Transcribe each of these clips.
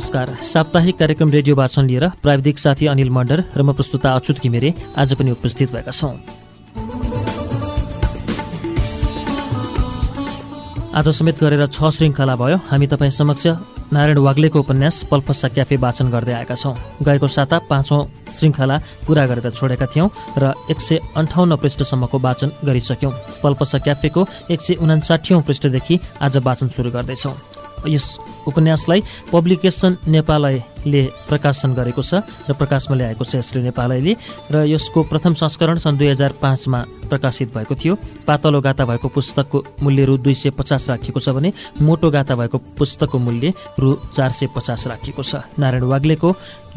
नमस्कार। साप्ताहिक कार्यक्रम रेडियो वाचन लिएर प्राविधिक साथी अनिल मण्डर र म प्रस्तुता अच्युत घिमिरे आज पनि उपस्थित भएका छौँ। आज समेत गरेर छ श्रृङ्खला भयो। हामी तपाईँ समक्ष नारायण वाग्लेको उपन्यास पल्पसा क्याफे वाचन गर्दै आएका छौँ। गएको साता पाँचौँ श्रृङ्खला पुरा गरेर छोडेका थियौँ र एक सय अन्ठाउन्न पृष्ठसम्मको वाचन गरिसक्यौँ। पल्पसा क्याफेको एक सय उनासाठीौँ पृष्ठदेखि आज वाचन सुरु गर्दैछौँ। यस उपन्यासलाई पब्लिकेसन नेपालयले प्रकाशन गरेको छ र प्रकाशमा ल्याएको छ यसले नेपालयले र यसको प्रथम संस्करण सन् दुई हजार पाँचमा प्रकाशित भएको थियो। पातलो गाता भएको पुस्तकको मूल्य रु दुई सय पचास राखिएको छ भने मोटो गाता भएको पुस्तकको मूल्य रु चार सय पचास राखिएको छ। नारायण वाग्लेको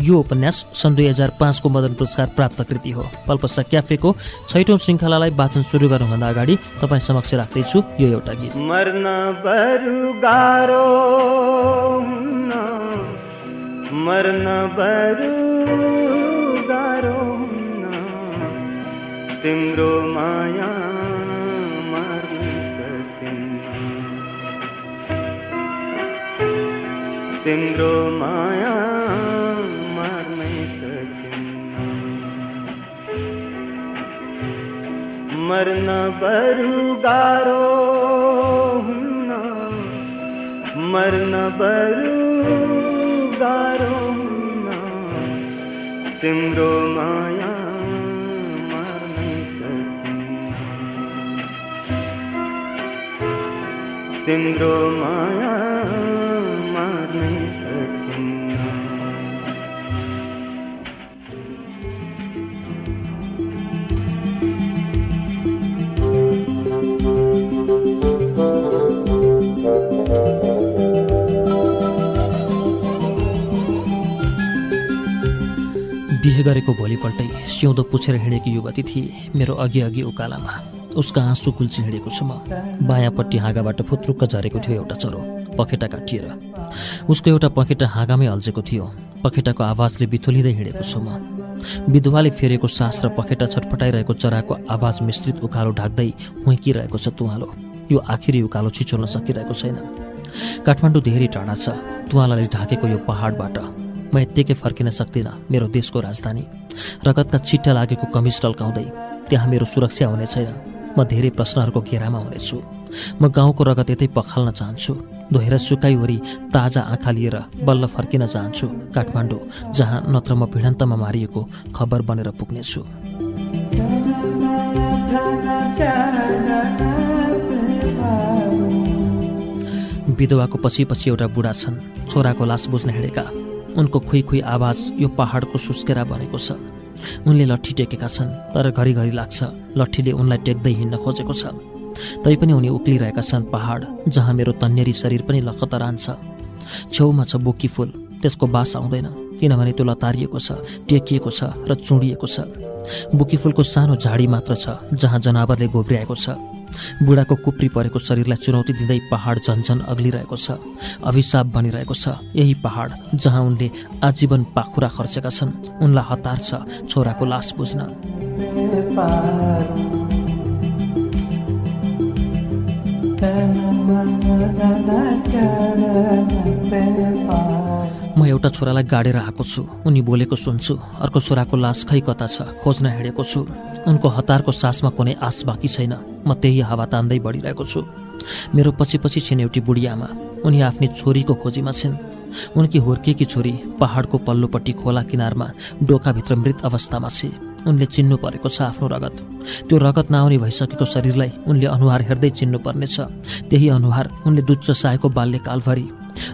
यो उपन्यास सन् दुई हजार पाँचको मदन पुरस्कार प्राप्त कृति हो। पल्पसा क्याफेको छैटौँ श्रृङ्खलालाई वाचन सुरु गर्नुभन्दा अगाडि तपाईँ समक्ष राख्दैछु यो एउटा गीत। गारो मर्न बरु गारो तिम्रो माया मार्न तिम्रो माया मार्नै सकिन्न मर्न बरु हुन्न मर्न बरु गारो हुन्न तिम्रो माया तिम्रो माया गरेको भोलिपल्टै सिउँदो पुछेर हिँडेकी युवती थिए मेरो अघि अघि उकालामा। उसका आँसु कुल्ची हिँडेको छु म। बायाँपट्टि हाँगाबाट फुत्रुक्क झरेको थियो एउटा चरो पखेटा काटिएर। उसको एउटा पखेटा हाँगामै अल्झेको थियो। पखेटाको आवाजले बिथोलिँदै हिँडेको छु म। विधुवाले फेरेको सास र पखेटा छटपटाइरहेको चराको आवाज मिश्रित उकालो ढाक्दै हुइकिरहेको छ तुवालो। यो आखिरी उकालो छिचोल्न सकिरहेको छैन। काठमाडौँ धेरै टाढा छ। तुवालाले ढाकेको यो पहाडबाट म यत्तिकै फर्किन सक्दिनँ मेरो देशको राजधानी। रगतका छिट्टा लागेको कमिज टल्काउँदै त्यहाँ मेरो सुरक्षा हुने छैन। म धेरै प्रश्नहरूको घेरामा हुनेछु। म गाउँको रगत यतै पखाल्न चाहन्छु। धोएर सुकाइवरी ताजा आँखा लिएर बल्ल फर्किन चाहन्छु। काठमाडौँ जहाँ नत्र म भिडन्तमा मारिएको खबर बनेर पुग्नेछु। विधवाको पछि पछि एउटा बुढा छन्। छोराको लास बुझ्न हिँडेका। उनको खुइ खुइ आवाज यो पहाडको सुस्केरा बनेको छ। उनले लट्ठी टेकेका छन् तर घरिघरि लाग्छ लट्ठीले उनलाई टेक्दै हिँड्न खोजेको छ। तैपनि उनी उक्लिरहेका छन् पहाड जहाँ मेरो तन्नेरी शरीर पनि लखतरान्छ छेउमा छ बोकी फुल त्यसको बास आउँदैन किनभने त्यो लतारिएको छ टेकिएको छ र चुडिएको छ। बुकी फुलको सानो झाडी मात्र छ जहाँ जनावरले घोब्रिआएको छ। बुढाको कुप्री परेको शरीरलाई चुनौती दिँदै पहाड झन्झन अग्लिरहेको छ। अभिशाप बनिरहेको छ यही पहाड जहाँ उनले आजीवन पाखुरा खर्चेका छन्। उनलाई हतार छ छोराको लास बुझ्न। म एउटा छोरालाई गाडेर आएको छु। उनी बोलेको सुन्छु। अर्को छोराको लास खै कता छ। खोज्न हिँडेको छु। उनको हतारको सासमा कुनै आस बाँकी छैन। म त्यही हावा तान्दै बढिरहेको छु। मेरो पछि पछि छिन् एउटी बुढी उनी आफ्नी छोरीको खोजीमा छिन्। उनकी हुर्किएकी छोरी पहाडको पल्लोपट्टि खोला किनारमा डोकाभित्र मृत अवस्थामा छे। उनले चिन्नु परेको छ आफ्नो रगत। त्यो रगत नआउने भइसकेको शरीरलाई उनले अनुहार हेर्दै चिन्नु पर्नेछ त्यही अनुहार उनले दुध चसाएको बाल्यकालभरि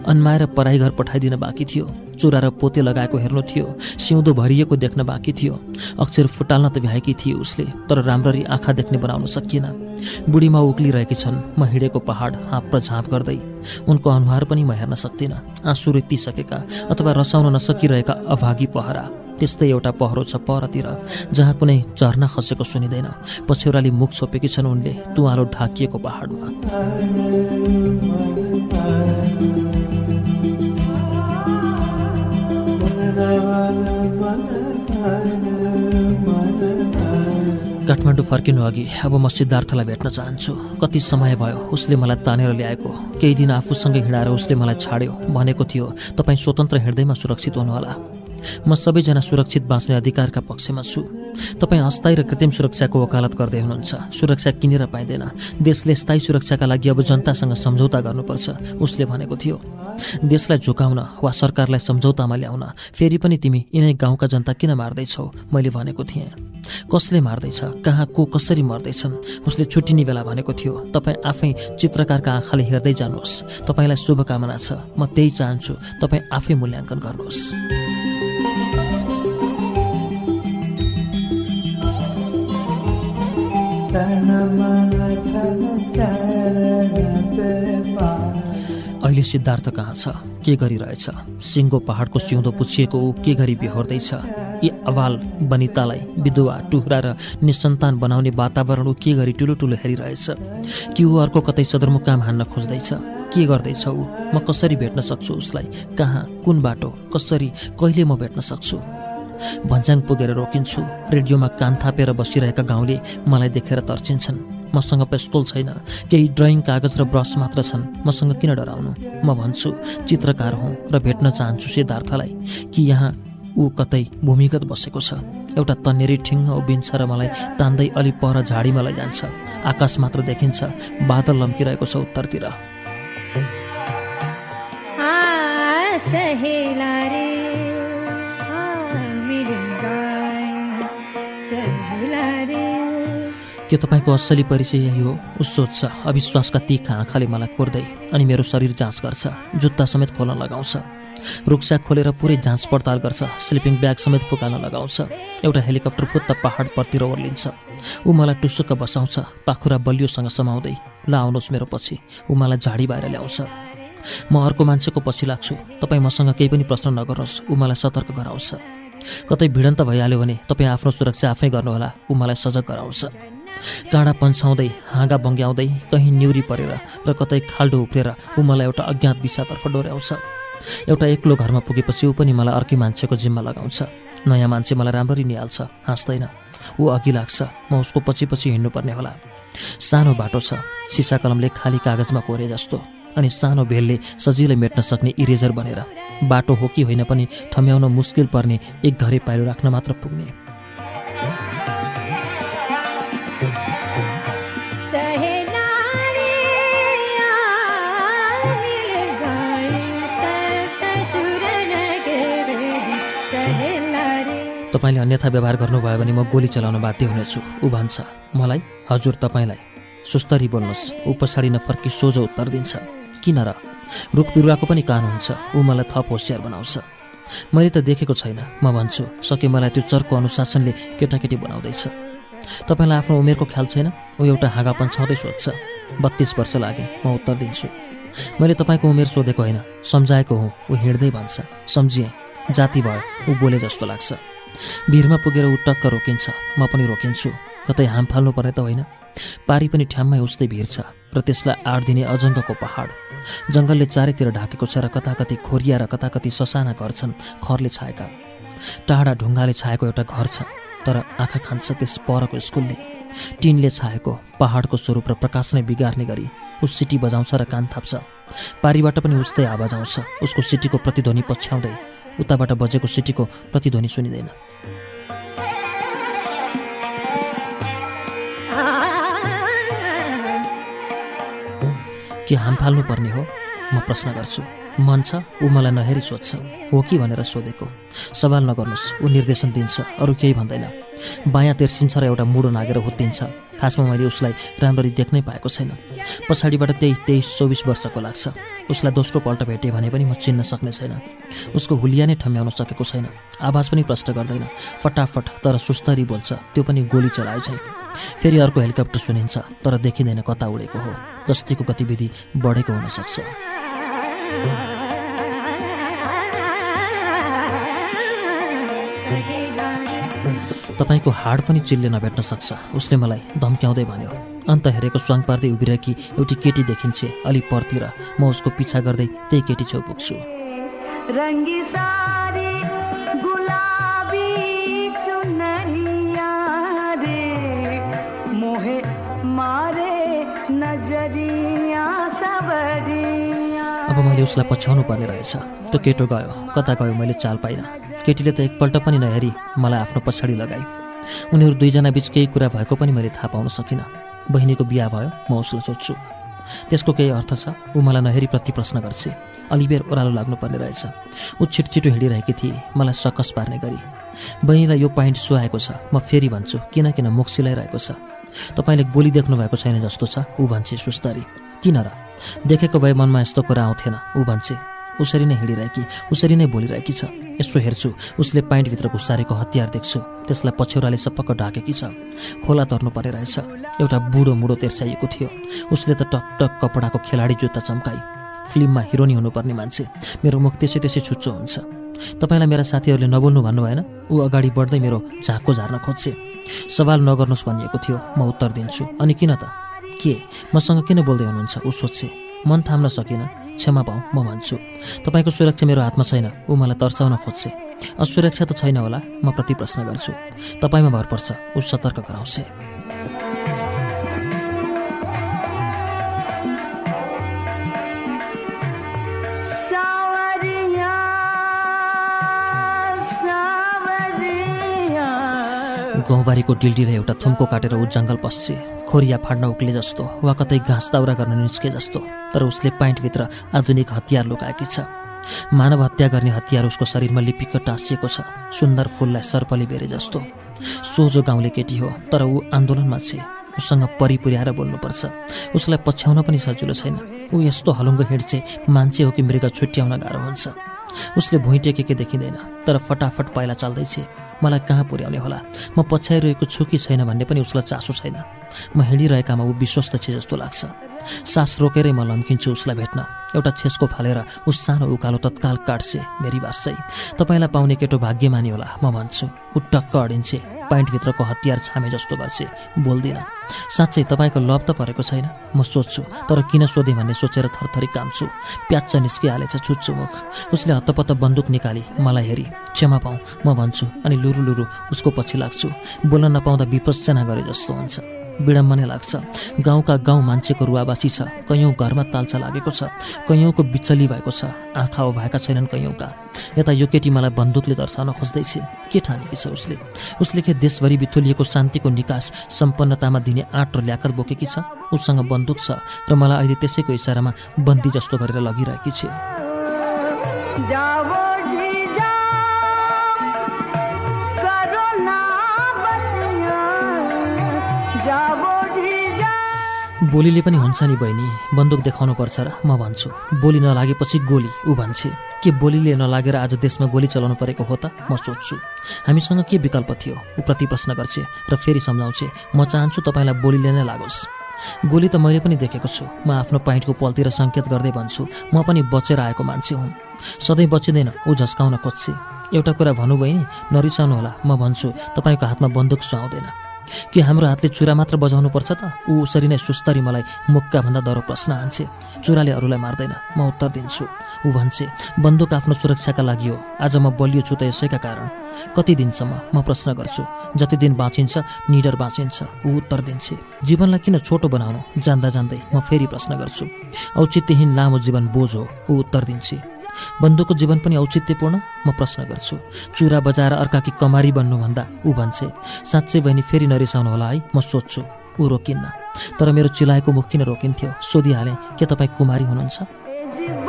अन्माएर पराई घर पठाइदिन बाँकी थियो। चुरा र पोते लगाएको हेर्नु थियो। सिउँदो भरिएको देख्न बाँकी थियो। अक्षर फुटाल्न त भ्याएकी थिए उसले तर राम्ररी आँखा देख्ने बनाउन सकिएन। बुढीमा उक्लिरहेकी छन् म हिँडेको पहाड हाँप र झाँप गर्दै। उनको अनुहार पनि म हेर्न सक्दिनँ। आँसु रित्तिसकेका अथवा रसाउन नसकिरहेका अभागी पहरा। त्यस्तै एउटा पहरो छ परतिर जहाँ कुनै झर्ना खसेको सुनिँदैन। पछ्यौराली मुख छोपेकी छन् उनले तुवालो ढाकिएको पहाडमा। काठमाडौँ फर्किनु अघि अब म सिद्धार्थलाई भेट्न चाहन्छु। कति समय भयो उसले मलाई तानेर ल्याएको। केही दिन आफूसँगै हिँडाएर उसले मलाई छाड्यो। भनेको थियो तपाईँ स्वतन्त्र हिँड्दैमा सुरक्षित हुनुहोला। म सबैजना सुरक्षित बाँच्ने अधिकारका पक्षमा छु। तपाईँ अस्थायी र कृत्रिम सुरक्षाको वकालत गर्दै हुनुहुन्छ। सुरक्षा किनेर पाइँदैन। देशले स्थायी सुरक्षाका लागि अब जनतासँग सम्झौता गर्नुपर्छ उसले भनेको थियो। देशलाई झुकाउन वा सरकारलाई सम्झौतामा ल्याउन फेरि पनि तिमी यिनै गाउँका जनता किन मार्दैछौ? मैले भनेको थिएँ। कसले मार्दैछ? कहाँ को कसरी मर्दैछन्? उसले छुट्टिने बेला भनेको थियो। तपाईँ आफै चित्रकारका आँखाले हेर्दै जानुहोस्। तपाईँलाई शुभकामना छ। म त्यही चाहन्छु। तपाईँ आफै मूल्याङ्कन गर्नुहोस्। अहिले सिद्धार्थ कहाँ छ? के गरिरहेछ? सिङ्गो पहाडको सिउँदो पुछिएको ऊ के गरी बिहोर्दैछ? यी अवाल बनितालाई विधुवा टुह्रा र निसन्तान बनाउने वातावरण ऊ के गरी ठुलो हेरिरहेछ? कि ऊ अर्को कतै सदरमुकाम हान्न खोज्दैछ? के गर्दैछ ऊ? म कसरी भेट्न सक्छु उसलाई? कहाँ? कुन बाटो? कसरी? कहिले म भेट्न सक्छु? भन्ज्याङ पुगेर रोकिन्छु। रेडियोमा कान थापेर बसिरहेका गाउँले मलाई देखेर तर्सिन्छन् मसँग पेस्तोल छैन केही ड्रइङ कागज र ब्रस मात्र छन्। मसँग किन डराउनु? म भन्छु चित्रकार हुँ र भेट्न चाहन्छु सिद्धार्थलाई कि यहाँ ऊ कतै भूमिगत बसेको छ। एउटा तन्नेरी ठिङ्ग उभिन्छ र मलाई तान्दै अलि पर झाडीमा लैजान्छ। आकाश मात्र देखिन्छ बादल लम्किरहेको छ उत्तरतिर। के तपाईँको असली परिचय यही हो। ऊ सोध्छ अविश्वासका तिखा आँखाले मलाई कोर्दै अनि मेरो शरीर जाँच गर्छ जुत्ता समेत खोल्न लगाउँछ रुखस्याक खोलेर पुरै जाँच पडताल गर्छ स्लिपिङ ब्याग समेत फुकाल्न लगाउँछ एउटा हेलिकप्टर फुत्त पहाडपट्टि ओर्लिन्छ। ऊ मलाई टुसुक्क बसाउँछ पाखुरा बलियोसँग समाउँदै ल आउनुहोस् मेरो पछि ऊ मलाई झाडी बाहिर ल्याउँछ। म अर्को मान्छेको पछि लाग्छु तपाईँ मसँग केही पनि प्रश्न नगर्नुहोस् ऊ मलाई सतर्क गराउँछ। कतै भिडन्त भइहाल्यो भने तपाईँ आफ्नो सुरक्षा आफै गर्नुहोला ऊ मलाई सजग गराउँछ। काँडा पन्छाउँदै हाँगा बङ्ग्याउँदै कहीँ न्युरी परेर र कतै खाल्डो उफ्रेर ऊ मलाई एउटा अज्ञात दिशातर्फ डोर्याउँछ। एउटा एक्लो घरमा पुगेपछि ऊ पनि मलाई अर्कै मान्छेको जिम्मा लगाउँछ। नयाँ मान्छे मलाई राम्ररी निहाल्छ हाँस्दैन। ऊ अघि लाग्छ म उसको पछि पछि हिँड्नुपर्ने होला। सानो बाटो छ सिसा कलमले खाली कागजमा कोरे जस्तो। अनि सानो भेलले सजिलै मेट्न सक्ने इरेजर बनेर बाटो हो कि होइन पनि ठम्याउन मुस्किल पर्ने एक घरे पाइलो राख्न मात्र पुग्ने। तपाईँले अन्यथा व्यवहार गर्नुभयो भने म गोली चलाउन बाध्य हुनेछु। ऊ भन्छ मलाई हजुर तपाईँलाई। सुस्तरी बोल्नुहोस्। ऊ पछाडि नफर्की सोझो उत्तर दिन्छ। किन र? रुख बिरुवाको पनि कान हुन्छ। ऊ मलाई थप होसियार बनाउँछ। मैले त देखेको छैन। म भन्छु सके मलाई त्यो चर्को अनुशासनले केटाकेटी बनाउँदैछ। तपाईँलाई आफ्नो उमेरको ख्याल छैन? ऊ एउटा हाँगा पन्छाउँदै सोध्छ। बत्तिस वर्ष लागे। म उत्तर दिन्छु। मैले तपाईँको उमेर सोधेको होइन। सम्झाएको हुँ। ऊ हिँड्दै भन्छ सम्झिएँ। जाति भयो। ऊ बोले जस्तो लाग्छ। भिरमा पुगेर ऊ टक्क रोकिन्छ म पनि रोकिन्छु। कतै हाम फाल्नु पर्ने त होइन। पारी पनि ठ्याम्मै उस्तै भिर छ र त्यसलाई आठ दिने अजङ्गको पहाड। जङ्गलले चारैतिर ढाकेको छ र कता कति खोरिया र कता कति ससाना घर छन् खरले छाएका। टाढा ढुङ्गाले छाएको एउटा घर छ तर आँखा खान्छ त्यस परको स्कुलले। टिनले छाएको पहाडको स्वरूप र प्रकाश नै बिगार्ने गरी ऊ सिटी बजाउँछ र कान थाप्छ। पारीबाट पनि उस्तै आवाज आउँछ उसको सिटीको प्रतिध्वनि पछ्याउँदै उताबाट बजेको सिटीको प्रतिध्वनि सुनिँदैन। के हाम फाल्नु पर्ने हो? म प्रश्न गर्छु। मन छ ऊ मलाई नहेरी सोध्छ। हो कि भनेर सोधेको। सवाल नगर्नुहोस् ऊ निर्देशन दिन्छ अरू केही भन्दैन। बायाँ तेर्सिन्छ र एउटा मुडो नागेर हुत्तिन्छ। खासमा मैले उसलाई राम्ररी देख्नै पाएको छैन। पछाडिबाट त्यही तेइस चौबिस वर्षको लाग्छ। उसलाई दोस्रो पल्ट भेटेँ भने पनि म चिन्न सक्ने छैन। उसको हुलिया नै ठम्याउन सकेको छैन। आवाज पनि प्रष्ट गर्दैन। फटाफट तर सुस्तरी बोल्छ। त्यो पनि गोली चलाए चाहिँ फेरि अर्को हेलिकप्टर सुनिन्छ तर देखिँदैन कता उडेको हो। गस्तीको गतिविधि बढेको हुनसक्छ तपाईँको हाड पनि चिल्ले नभेट्न सक्छ। उसले मलाई धम्क्याउँदै भन्यो अन्त हेरेको स्वाङ पार्दै उभिरहेकी एउटी केटी देखिन्छे अलि परतिर। म उसको पिछा गर्दै त्यही केटी छेउ पुग्छु। अब मैले उसलाई पछ्याउनु पर्ने रहेछ। त्यो केटो गयो कता गयो मैले चाल पाइनँ। केटीले त एकपल्ट पनि नहेरी मलाई आफ्नो पछाडि लगाई। उनीहरू दुईजना बिच केही कुरा भएको पनि मैले थाहा पाउन सकिनँ। बहिनीको बिहा भयो म उसलाई सोध्छु। त्यसको केही अर्थ छ ऊ मलाई नहेरी प्रति प्रश्न गर्छे। अलिबेर ओह्रालो लाग्नुपर्ने रहेछ। ऊ छिटछिटो हिँडिरहेकी थिए मलाई सकस पार्ने गरी। बहिनीलाई यो पाइन्ट सुहाएको छ म फेरि भन्छु किन किन मुख सिलाइरहेको छ? तपाईँले गोली देख्नु भएको छैन जस्तो छ ऊ भन्छे सुस्तरी। किन र? देखेको भए मनमा यस्तो कुरा आउँथेन ऊ भन्छे। उसरी नै हिँडिरहेकी उसरी नै बोलिरहेकी छ। यसो हेर्छु उसले पाइन्टभित्र घुसारेको हतियार देख्छु। त्यसलाई पछ्यौराले सपक्क ढाकेकी छ। खोला तर्नु परे रहेछ। एउटा बुढो मुडो तेर्साइएको थियो। उसले त टक टक कपडाको खेलाडी जुत्ता चम्काई। फिल्ममा हिरोनी हुनुपर्ने मान्छे। मेरो मुख त्यसै त्यसै छुच्चो हुन्छ। तपाईँलाई मेरा साथीहरूले नबोल्नु भन्नु भएन? ऊ अगाडि बढ्दै मेरो झाँको झार्न खोज्छे। सवाल नगर्नुहोस् भनिएको थियो। म उत्तर दिन्छु। अनि किन त? के? मसँग किन बोल्दै हुनुहुन्छ? ऊ सोध्छे मन थाम्न सकिनँ। क्षमा पाऊ म भन्छु तपाईँको सुरक्षा मेरो हातमा छैन ऊ मलाई तर्साउन खोज्छे। असुरक्षा त छैन होला म प्रति प्रश्न गर्छु। तपाईँमा भर पर्छ ऊ सतर्क गराउँछे। गाउँबारीको डिल्डीले एउटा थुम्को काटेर ऊ जङ्गल पस्छे। खोरिया फाड्न उक्ले जस्तो वा कतै घाँस दाउरा गर्न निस्के जस्तो। तर उसले पाइन्टभित्र आधुनिक हतियार लुकाएकी छ। मानव हत्या गर्ने हतियार उसको शरीरमा लिपिक्क टाँसिएको छ। सुन्दर फुललाई सर्पले बेरे जस्तो। सोझो गाउँले केटी हो तर ऊ आन्दोलनमा छे। उसँग परिपुर्याएर बोल्नुपर्छ। उसलाई पछ्याउन पनि सजिलो छैन। ऊ यस्तो हलुङ्गो हिँड्छे मान्छे हो कि मृग छुट्याउन गाह्रो हुन्छ। उसले भुइँ टेकेकै देखिँदैन तर फटाफट पाइला चाल्दैछ। मलाई कहाँ पुर्याउने होला? म पछ्याइरहेको छु कि छैन भन्ने पनि उसलाई चासो छैन। म हिँडिरहेकामा ऊ विश्वस्त छे जस्तो लाग्छ। सास रोकेरै म लम्किन्छु उसलाई भेट्न। एउटा छेसको फालेर उस सानो उकालो तत्काल काट्छे मेरी बास चाहिँ। तपाईँलाई पाउने केटो भाग्यमानी होला म भन्छु। ऊ टक्क अडिन्छे। पाइन्टभित्रको हतियार छामे जस्तो गर्छे। बोल्दिनँ। साँच्चै तपाईँको लभ त परेको छैन। म सोध्छु तर किन सोधेँ भन्ने सोचेर थरथरी काम्छु। प्याच्च निस्किहालेछ छुच्छु मुख। उसले हत्तपत्त बन्दुक निकाली। मलाई हेरी क्षमा पाऊ म भन्छु अनि लुरु लुरु उसको पछि लाग्छु। बोल्न नपाउँदा विपस्चना गरे जस्तो हुन्छ। विडम्बनै लाग्छ। गाउँका गाउँ मान्छेको रुवाबासी छ। कैयौँ घरमा ताल्चा लागेको छ। कैयौँको बिचली भएको छ। आँखा भएका छैनन् कैयौँका। यता यो केटी मलाई बन्दुकले दर्शाउन खोज्दैछ। के ठानेकी छ उसले? उसले के देशभरि बिथोलिएको शान्तिको निकास सम्पन्नतामा दिने आँट र ल्याकत बोकेकी छ? उसँग बन्दुक छ र मलाई अहिले त्यसैको इसारामा बन्दी जस्तो गरेर लगिरहेकी छ। बोलीले पनि हुन्छ नि बहिनी। बन्दुक देखाउनु पर्छ र म भन्छु। बोली नलागेपछि गोली ऊ भन्छे। के बोलीले नलागेर आज देशमा गोली चलाउनु परेको हो त? म सोध्छु। हामीसँग के विकल्प थियो? ऊ प्रति प्रश्न गर्छे र फेरि सम्झाउँछे म चाहन्छु तपाईँलाई बोलीले नै लागोस्। गोली त मैले पनि देखेको छु। म आफ्नो पाइन्टको पलतिर सङ्केत गर्दै भन्छु म पनि बचेर आएको मान्छे हुँ। सधैँ बचिँदैन ऊ झस्काउन खोज्छे। एउटा कुरा भन्नु बहिनी नरिसाउनु होला म भन्छु तपाईँको हातमा बन्दुक सुहाउँदैन। के हाम्रो हातले चुरा मात्र बजाउनु पर्छ त? ऊ उसरी नै सुस्तरी मलाई मुक्काभन्दा डरो प्रश्न हान्छे चुराले अरूलाई मार्दैन। म उत्तर दिन्छु। ऊ भन्छे बन्दुक आफ्नो सुरक्षाका लागि हो। आज म बलियो छु त यसैका कारण। कति दिनसम्म? म प्रश्न गर्छु। जति दिन बाँचिन्छ निडर बाँचिन्छ। ऊ उत्तर दिन्छे जीवनलाई किन छोटो बनाउनु? जान्दा जान्दै म फेरि प्रश्न गर्छु औचित्यहीन लामो जीवन बोझ हो। ऊ उत्तर दिन्छे बन्दुकको जीवन पनि औचित्यपूर्ण? म प्रश्न गर्छु। चुरा बजाएर अर्काकी कमारी बन्नुभन्दा ऊ भन्छे साँच्चै बहिनी फेरि नरिसाउनु होला है म सोध्छु। ऊ रोकिन्न। तर मेरो चिलाएको मुख किन रोकिन्थ्यो? सोधिहालेँ के तपाईँ कुमारी हुनुहुन्छ?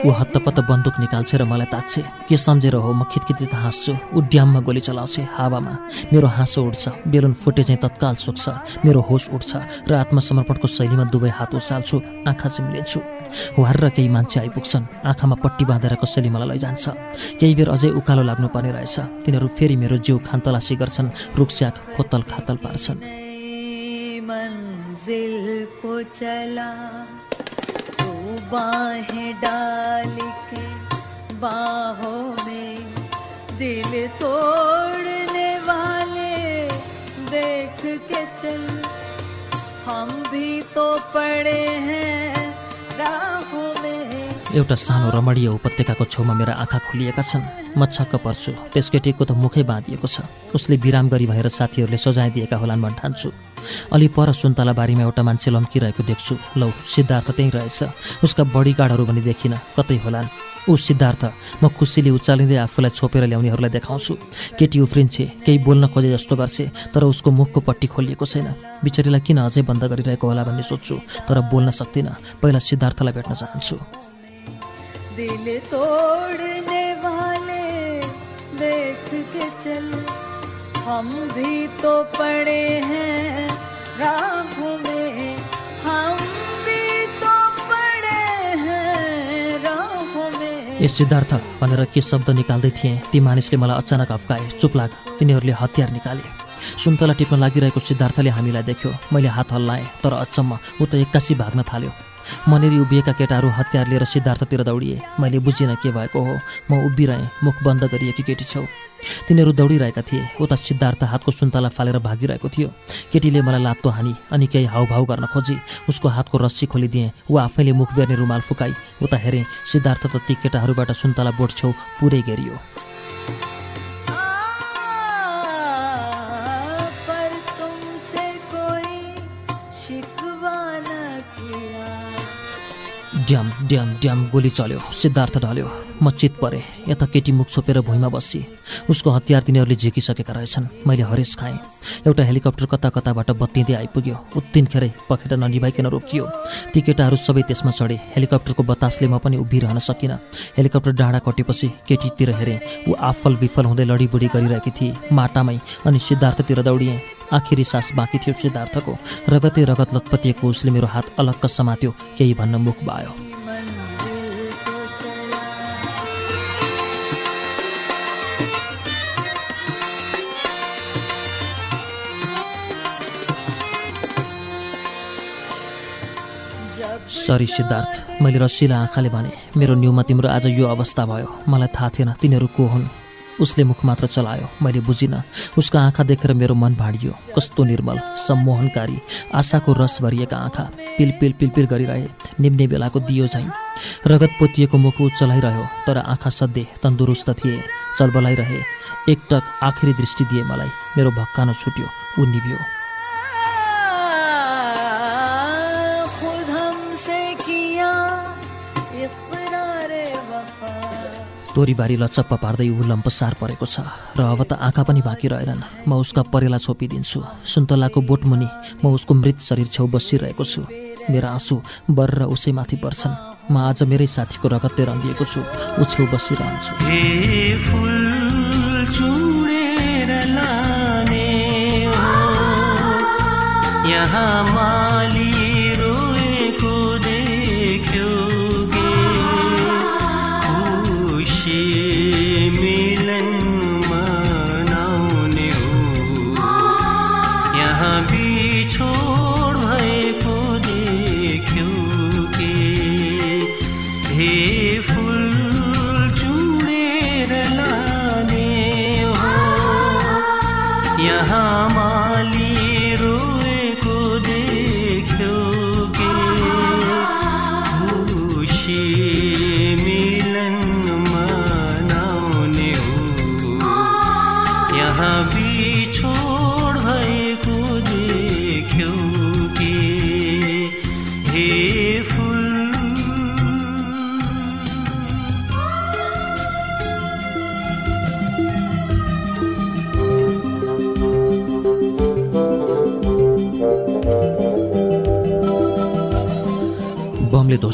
ऊ हत्तपत्त बन्दुक निकाल्छे र मलाई ताक्छे के सम्झेर हो म खितखित हाँस्छु। ऊ ड्याममा गोली चलाउँछे हावामा। मेरो हाँसो उठ्छ। बेलुन फुटे चाहिँ तत्काल सुक्छ मेरो होस उठ्छ र आत्मसमर्पणको शैलीमा दुवै हात उचाल्छु आँखा चिम्लिन्छु वार केही मान्छे आइपुग्छन्। आँखामा पट्टी बाँधेर कसैले मलाई लैजान्छ। केही बेर अझै उकालो लाग्नुपर्ने रहेछ। तिनीहरू फेरि मेरो जिउ खानतलासी गर्छन् रुखस्याक खोतल खातल पार्छन्। बाहें डाल के बाहों में दिल तोड़ने वाले देख के चल। हम भी तो पड़े हैं राहों एउटा सानो रमणीय उपत्यकाको छेउमा मेरा आँखा खुलिएका छन्। म छक्क पर्छु। त्यस केटीको त मुखै बाँधिएको छ। उसले बिराम गरी भएर साथीहरूले सजाय होलान् भन् ठान्छु। अलि पर सुन्तला बारीमा एउटा मान्छे लम्किरहेको देख्छु। लौ सिद्धार्थ त्यहीँ रहेछ। उसका बडी गार्डहरू पनि देखिन कतै होलान्। ऊ सिद्धार्थ म खुसीले उचालिँदै आफूलाई छोपेर ल्याउनेहरूलाई देखाउँछु। केटी उफ्रिन्छे केही बोल्न खोजे जस्तो गर्छे तर उसको मुखको पट्टी खोलिएको छैन। बिचरीलाई किन अझै बन्द गरिरहेको होला भन्ने सोध्छु तर बोल्न सक्दिनँ। पहिला सिद्धार्थलाई भेट्न चाहन्छु। दिल तोड़ने वाले देख के चल। हम भी तो पड़े हैं राहों में। हम भी तो पड़े हैं राहों में। सिद्धार्थ भनेर के शब्द निकाल्दै थिएँ ती मानिसले मलाई अचानक अफ्काए चुप लाग। तिनीहरूले हतियार निकाले। सुन्तला टिप्न लागिरहेको सिद्धार्थले हामीलाई देख्यो। मैले हात हल्लाएँ तर अचम्म। ऊ त एक्कासी भाग्न थाल्यो। मनेरी उभिएका केटाहरू हतियार लिएर सिद्धार्थतिर दौडिए। मैले बुझिनँ के भएको हो। म उभिरहेँ मुख बन्द गरिएकी केटी छौ तिनीहरू दौडिरहेका थिए। उता सिद्धार्थ हातको सुन्तला फालेर भागिरहेको थियो। केटीले मलाई लात्तो हानी अनि केही हाउभाउ गर्न खोजी। उसको हातको रस्सी खोलिदिएँ। ऊ आफैले मुख बेर्ने रुमाल फुकाई। उता हेरेँ सिद्धार्थ त ती केटाहरूबाट सुन्तला बोट छेउ पुरै घेरियो। ड्याम ड्याम ड्याम गोली चल्यो सिद्धार्थ ढल्यो। म चित परेँ यता केटी मुख छोपेर भुइँमा बसी। उसको हतियार तिनीहरूले झिकिसकेका रहेछन्। मैले हरेस खाएँ। एउटा हेलिकप्टर कता कताबाट बत्तिँदै आइपुग्यो। उत्तिनखेरै पखेटा ननिभाइकन रोकियो। ती केटाहरू सबै त्यसमा चढे। हेलिकप्टरको बतासले म पनि उभिरहन सकिनँ। हेलिकप्टर डाँडा कटेपछि केटीतिर हेरेँ। ऊ आफल विफल हुँदै लडीबुडी गरिरहेकी थिए। माटामै अनि सिद्धार्थतिर दौडिएँ। आखिरी सास बाँकी थियो सिद्धार्थको। रगतै रगत लतपतिएको उसले मेरो हात अलक्क समात्यो केही भन्न मुख जब सरी सिद्धार्थ मैले रसिला आँखाले भने मेरो न्युमा तिम्रो आज यो अवस्था भयो। मलाई थाहा थिएन तिनीहरू को हुन्। उसले मुख मात्र चलायो। मैले बुझिनँ उसको आँखा देखेर मेरो मन भाडियो। कस्तो निर्मल सम्मोहनकारी आशाको रस भरिएका आँखा पिल पिल पिलपिल गरिरहे निम्ने बेलाको दियो झैँ। रगत पोतिएको मुख चलाइरह्यो तर आँखा सधैँ तन्दुरुस्त थिए चलबलाइरहे। एकटक आखिरी दृष्टि दिए मलाई मेरो भक्कानो छुट्यो ऊ निभ्यो। तोरीबारी लचप्प पार्दै ऊ लम्पसार परेको छ र अब त आँखा पनि बाँकी रहेनन्। म उसका परेला छोपिदिन्छु। सुन्तलाको बोटमुनि म उसको मृत शरीर छेउ बसिरहेको छु। मेरा आँसु बर र उसैमाथि पर्छन्। म आज मेरै साथीको रगतले रङ्गिएको छु। ऊ छेउ बसिरहन्छु। यहाँ माली की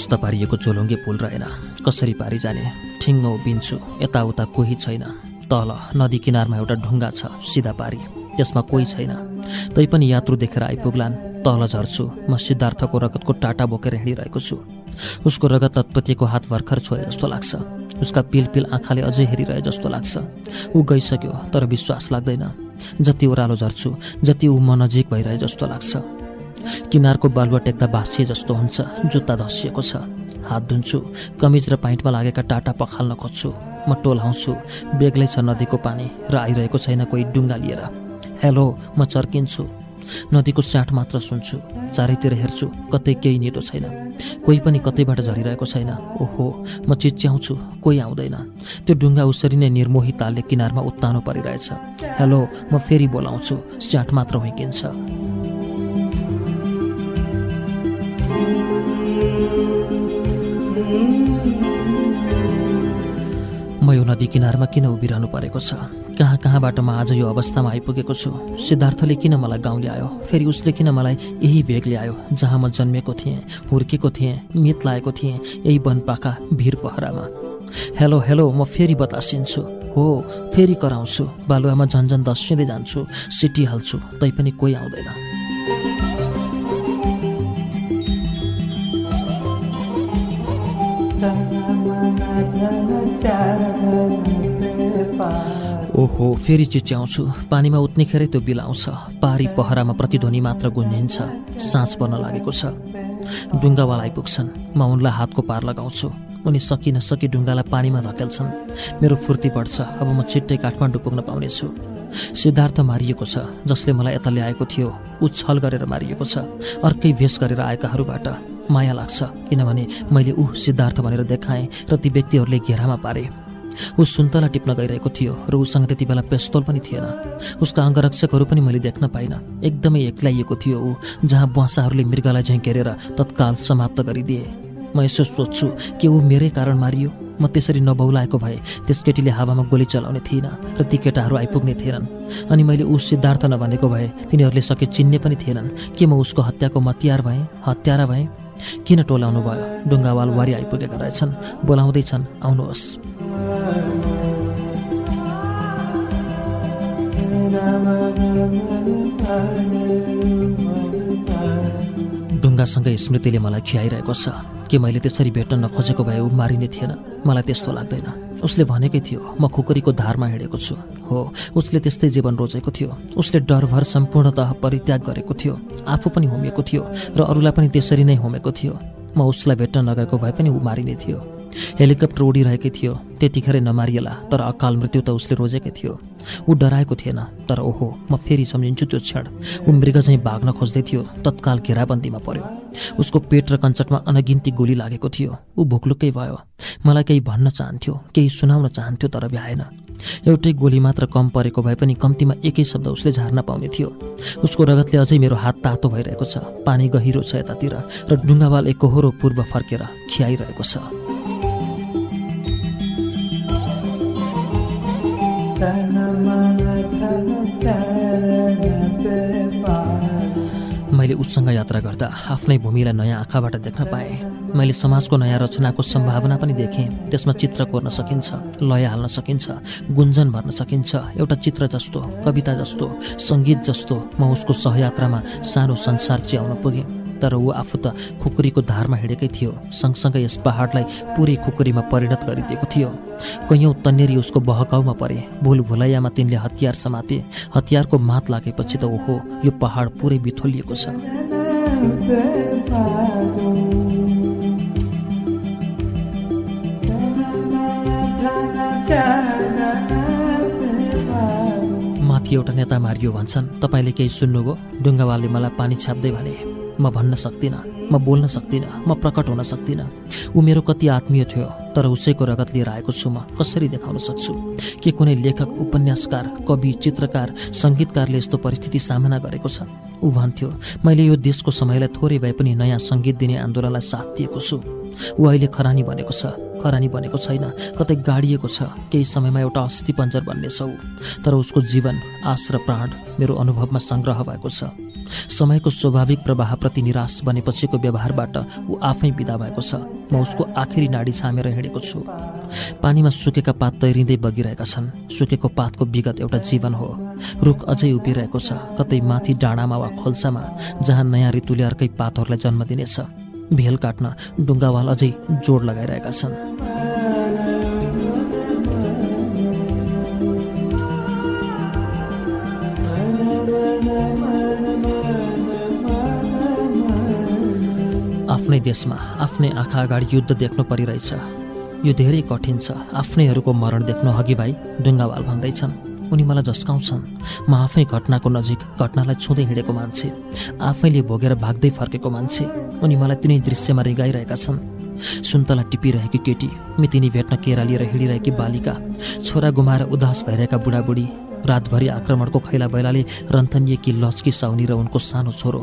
ध्वस्त पारिएको चोलुङ्गे पुल रहेन कसरी पारी जाने? उभिन्छु यताउता कोही छैन। तल नदी किनारमा एउटा ढुङ्गा छ सिधा पारी। त्यसमा कोही छैन। तैपनि यात्रु देखेर आइपुग्लान्। तल झर्छु। म सिद्धार्थको रगतको टाटा बोकेर हिँडिरहेको छु। उसको रगत तत्पतिको हात भर्खर छोए जस्तो लाग्छ। उसका पिल पिल आँखाले अझै हेरिरहे जस्तो लाग्छ। ऊ गइसक्यो तर विश्वास लाग्दैन। जति ओह्रालो झर्छु जति ऊ म नजिक भइरहे जस्तो लाग्छ। किनारको बालुवा टेक्दा भाँसिए जस्तो हुन्छ जुत्ता धसिएको छ। हात धुन्छु कमिज र पाइन्टमा लागेका टाटा पखाल्न खोज्छु। म टोलाउँछु बेग्लै छ नदीको पानी र आइरहेको छैन कोही डुङ्गा लिएर। हेलो म चर्किन्छु। नदीको साठ मात्र सुन्छु चारैतिर हेर्छु कतै केही नेटो छैन। कोही पनि कतैबाट झरिरहेको छैन। ओहो म चिच्याउँछु कोही आउँदैन। त्यो डुङ्गा उसरी नै निर्मोही तालले किनारमा उत्तानो परिरहेछ। हेलो म फेरि बोलाउँछु स्याट मात्र हुइकिन्छ। म यो नदी किनारमा किन उभिरहनु परेको छ? कहाँ कहाँबाट म आज यो अवस्थामा आइपुगेको छु? सिद्धार्थले किन मलाई गाउँ ल्यायो फेरि उसले किन मलाई यही भेग ल्यायो जहाँ म जन्मेको थिएँ हुर्केको थिएँ मित लागेको थिएँ यही वनपाखा भिर पहरामा हेलो हेलो म फेरि बतासिन्छु। हो फेरि कराउँछु। बालुवामा झन्झन दस्सिँदै जान्छु सिटी हाल्छु तैपनि कोही आउँदैन। ओहो फेरि चिच्याउँछु। पानीमा उत्नेखेरै त्यो बिलाउँछ पारी पहरामा प्रतिध्वनि मात्र गुन्जिन्छ। सास पर्न लागेको छ। डुङ्गावाला आइपुग्छन्। म उनलाई हातको पार लगाउँछु। उनी सकि नसकी ढुङ्गालाई पानीमा धकेल्छन्। मेरो फुर्ती बढ्छ। अब म छिट्टै काठमाडौँ पुग्न पाउनेछु। सिद्धार्थ मारिएको छ जसले मलाई यता ल्याएको थियो। ऊ छल गरेर मारिएको छ। अर्कै भेष गरेर आएकाहरूबाट। माया लाग्छ किनभने मैले ऊ सिद्धार्थ भनेर देखाएँ र ती व्यक्तिहरूले घेरामा पारे। ऊ सुन्तला टिप्न गइरहेको थियो र उसँग त्यति बेला पेस्तोल पनि थिएन। उसका अङ्गरक्षकहरू पनि मैले देख्न पाइनँ। एकदमै एक्लाइएको थियो ऊ जहाँ बुवासाहरूले मृगलाई झैँ तत्काल समाप्त गरिदिए। म यसो सोध्छु कि ऊ मेरै कारण मारियो? म त्यसरी नबौलाएको भए त्यस केटीले हावामा गोली चलाउने थिइनँ र ती केटाहरू आइपुग्ने थिएनन्। अनि मैले ऊ सिद्धार्थ नभनेको भए तिनीहरूले सके चिन्ने पनि थिएनन्। के म उसको हत्याको मतियार भएँ? हत्यारा भएँ? किन टोलाउनु भयो? डुङ्गावाल वारी आइपुगेका रहेछन्। बोलाउँदैछन् आउनुहोस्। ढुङ्गासँगै स्मृतिले मलाई खियाइरहेको छ कि मैले त्यसरी भेट्न नखोजेको भए ऊ मारिने थिएन। मलाई त्यस्तो लाग्दैन। उसले भनेकै थियो म खुकुरीको धारमा हिँडेको छु। हो उसले त्यस्तै जीवन रोजेको थियो। उसले डरभर सम्पूर्णतः परित्याग गरेको थियो। आफू पनि होमिएको थियो र अरूलाई पनि त्यसरी नै होमेको थियो। म उसलाई भेट्न नगएको भए पनि ऊ मारिने थियो। हेलिकप्टर उडिरहेकै थियो। त्यतिखेरै नमारिएला तर अकाल मृत्यु त उसले रोजेकै थियो। ऊ डराएको थिएन तर ओहो म फेरि सम्झिन्छु त्यो क्षण। ऊ मृग चाहिँ भाग्न खोज्दै थियो तत्काल घेराबन्दीमा पर्यो। उसको पेट र कञ्चटमा अनगिन्ती गोली लागेको थियो। ऊ भुक्लुक्कै भयो। मलाई केही भन्न चाहन्थ्यो केही सुनाउन चाहन्थ्यो तर भ्याएन। एउटै गोली मात्र कम परेको भए पनि कम्तीमा एकै शब्द उसले झार्न पाउने थियो। उसको रगतले अझै मेरो हात तातो भइरहेको छ। पानी गहिरो छ यतातिर र डुङ्गावाल एकहोरो पूर्व फर्केर खियाइरहेको छ। मैले उससँग यात्रा गर्दा आफ्नै भूमिलाई नयाँ आँखाबाट देख्न पाएँ। मैले समाजको नयाँ रचनाको सम्भावना पनि देखेँ। त्यसमा चित्र कोर्न सकिन्छ लय हाल्न सकिन्छ गुन्जन भर्न सकिन्छ। एउटा चित्र जस्तो कविता जस्तो सङ्गीत जस्तो म उसको सहयात्रामा सानो संसार च्याउन पुगेँ। तर ऊ आफू त खुकुरीको धारमा हिँडेकै थियो। सँगसँगै यस पहाडलाई पुरै खुकुरीमा परिणत गरिदिएको थियो। कैयौँ तन्नेरी उसको बहकाउमा परे। भुल भुलैयामा तिनले हतियार समाते। हतियारको मात लागेपछि त ओहो यो पहाड पुरै बिथोलिएको छ। माथि एउटा नेता मारियो भन्छन् तपाईँले केही सुन्नुभयो? डुङ्गावालले मलाई पानी छाप्दै भने म भन्न सक्दिनँ म बोल्न सक्दिनँ म प्रकट हुन सक्दिनँ। ऊ मेरो कति आत्मीय थियो तर उसैको रगत लिएर आएको छु म कसरी देखाउन सक्छु? के कुनै लेखक उपन्यासकार कवि चित्रकार सङ्गीतकारले यस्तो परिस्थिति सामना गरेको छ? ऊ भन्थ्यो मैले यो देशको समयलाई थोरै भए पनि नयाँ सङ्गीत दिने आन्दोलनलाई साथ दिएको छु। ऊ अहिले खरानी बनेको छ। खरानी बनेको छैन। कतै गाडिएको छ। केही समयमा एउटा अस्थि पञ्जर बन्ने छ ऊ। तर उसको जीवन आश र प्राण मेरो अनुभवमा सङ्ग्रह भएको छ। समयको स्वाभाविक प्रवाहप्रति निराश बनेपछिको व्यवहारबाट ऊ आफै विदा भएको छ। म उसको आखिरी नाडी छामेर हिँडेको छु। पानीमा सुकेका पात तैरिँदै बगिरहेका छन्। सुकेको पातको विगत एउटा जीवन हो। रुख अझै उभिरहेको छ। कतै माथि डाँडामा वा खोल्सामा जहाँ नयाँ ऋतुले अर्कै पातहरूलाई जन्म दिनेछ। भेल काट्न डुङ्गावाल अझै जोड लगाइरहेका छन्। आफ्नै देशमा आफ्नै आँखा अगाडि युद्ध देख्नु परिरहेछ। यो धेरै कठिन छ। आफ्नैहरूको मरण देख्नु हगि भाइ डुङ्गावाल भन्दैछन्। उनी मलाई झस्काउँछन् म आफै घटनाको नजिक घटनालाई छुँदै हिँडेको मान्छे। आफैले भोगेर भाग्दै फर्केको मान्छे। उनी मलाई तिनै दृश्यमा रिगाइरहेका छन्। सुन्तला टिपिरहेकी केटी मितिनी भेट्न केरा लिएर हिँडिरहेकी बालिका छोरा गुमाएर उदास भइरहेका बुढाबुढी रातभरि आक्रमणको खैला बैलाले रन्थनिएकी लस्की साउनी र उनको सानो छोरो।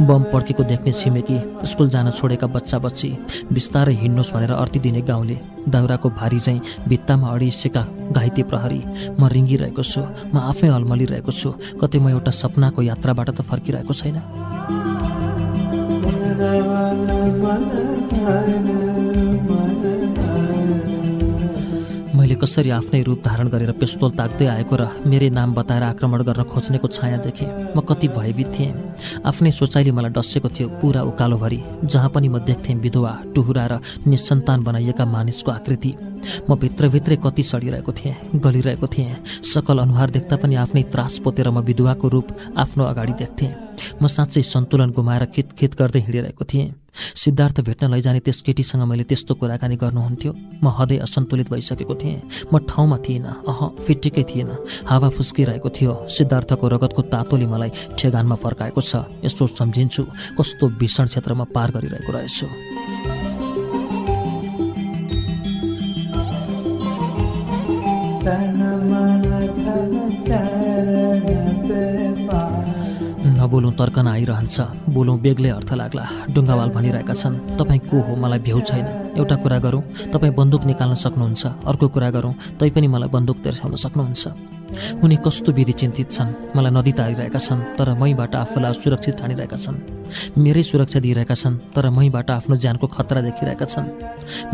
बम पड्केको देख्ने छिमेकी स्कुल जान छोडेका बच्चा बच्ची बिस्तारै हिँड्नुहोस् भनेर अर्ती दिने गाउँले। दाउराको भारी चाहिँ भित्तामा अडिसेका घाइते प्रहरी म रिङ्गिरहेको छु म आफै अल्मलिरहेको छु कतै म एउटा सपनाको यात्राबाट त फर्किरहेको छैन। मैले कसरी आफ्नै रूप धारण गरेर पिस्तोल ताक्दै आएको र मेरै नाम बताएर आक्रमण गर्न खोज्नेको छाया देखेँ। म कति भयभीत थिएँ। आफ्नै सोचाइले मलाई डसेको थियो पुरा उकालोभरि जहाँ पनि म देख्थेँ विधवा टुहुरा र निसन्तान बनाइएका मानिसको आकृति। म भित्रभित्रै कति सडिरहेको थिएँ गलिरहेको थिएँ। सकल अनुहार देख्दा पनि आफ्नै त्रास पोतेर म विधवाको रूप आफ्नो अगाडि देख्थेँ। म साँच्चै सन्तुलन गुमाएर खितखित गर्दै हिँडिरहेको थिएँ। सिद्धार्थ भेट्न लैजाने त्यस केटीसँग मैले त्यस्तो कुराकानी गर्नुहुन्थ्यो। म हदै असन्तुलित भइसकेको थिएँ। म ठाउँमा थिइनँ अह फिटिकै थिएन। हावा फुस्किरहेको थियो। सिद्धार्थको रगतको तातोले मलाई ठेगानमा फर्काएको छ। यसो सम्झिन्छु कस्तो भीषण क्षेत्रमा पार गरिरहेको रहेछु। नबोलौँ तर्कन आइरहन्छ। बोलौँ बेग्लै अर्थ लाग्ला। डुङ्गावाल भनिरहेका छन् तपाईँ को हो? मलाई भ्यू छैन। एउटा कुरा गरौँ तपाईँ बन्दुक निकाल्न सक्नुहुन्छ। अर्को कुरा गरौँ तैपनि मलाई बन्दुक तेर्स्याउन सक्नुहुन्छ। उनी कस्तो विधि चिन्तित छन्? मलाई नदी तारिरहेका छन् तर मैबाट आफूलाई असुरक्षित ठानिरहेका छन्। मेरै सुरक्षा दिइरहेका छन् तर मैबाट आफ्नो ज्यानको खतरा देखिरहेका छन्।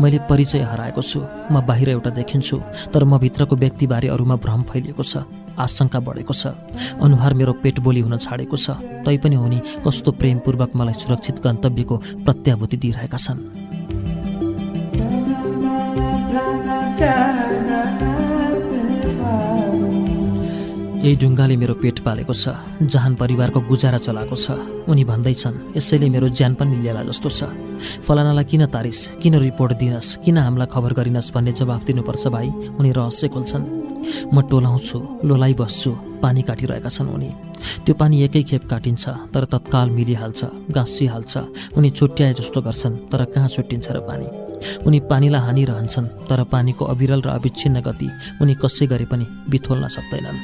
मैले परिचय हराएको छु म बाहिर एउटा देखिन्छु तर म भित्रको व्यक्तिबारे अरूमा भ्रम फैलिएको छ आशंका बढेको छ अनुहार मेरो पेट बोली हुन छाडेको छ तैपनि उनी कस्तो प्रेमपूर्वक मलाई सुरक्षित गन्तव्यको प्रत्याभूति दिइरहेका छन्। यही ढुङ्गाले मेरो पेट पालेको छ जहान परिवारको गुजारा चलाएको छ। उनी भन्दैछन् यसैले मेरो ज्यान पनि लिएला जस्तो छ। फलानालाई किन तारिस किन रिपोर्ट दिनस् किन हामीलाई खबर गरिनस् भन्ने जवाफ दिनुपर्छ भाइ? उनी रहस्य खोल्छन्। म टोलाउँछु लोलाइ बस्छु पानी काटिरहेका छन् उनी। त्यो पानी एकै खेप काटिन्छ तर तत्काल मिलिहाल्छ गाँसिहाल्छ उनी छुट्याए जस्तो गर्छन् तर कहाँ छुट्टिन्छ र पानी? उनी पानीलाई हानिरहन्छन् तर पानीको अविरल र अविच्छिन्न गति उनी कसै गरे पनि बिथोल्न सक्दैनन्।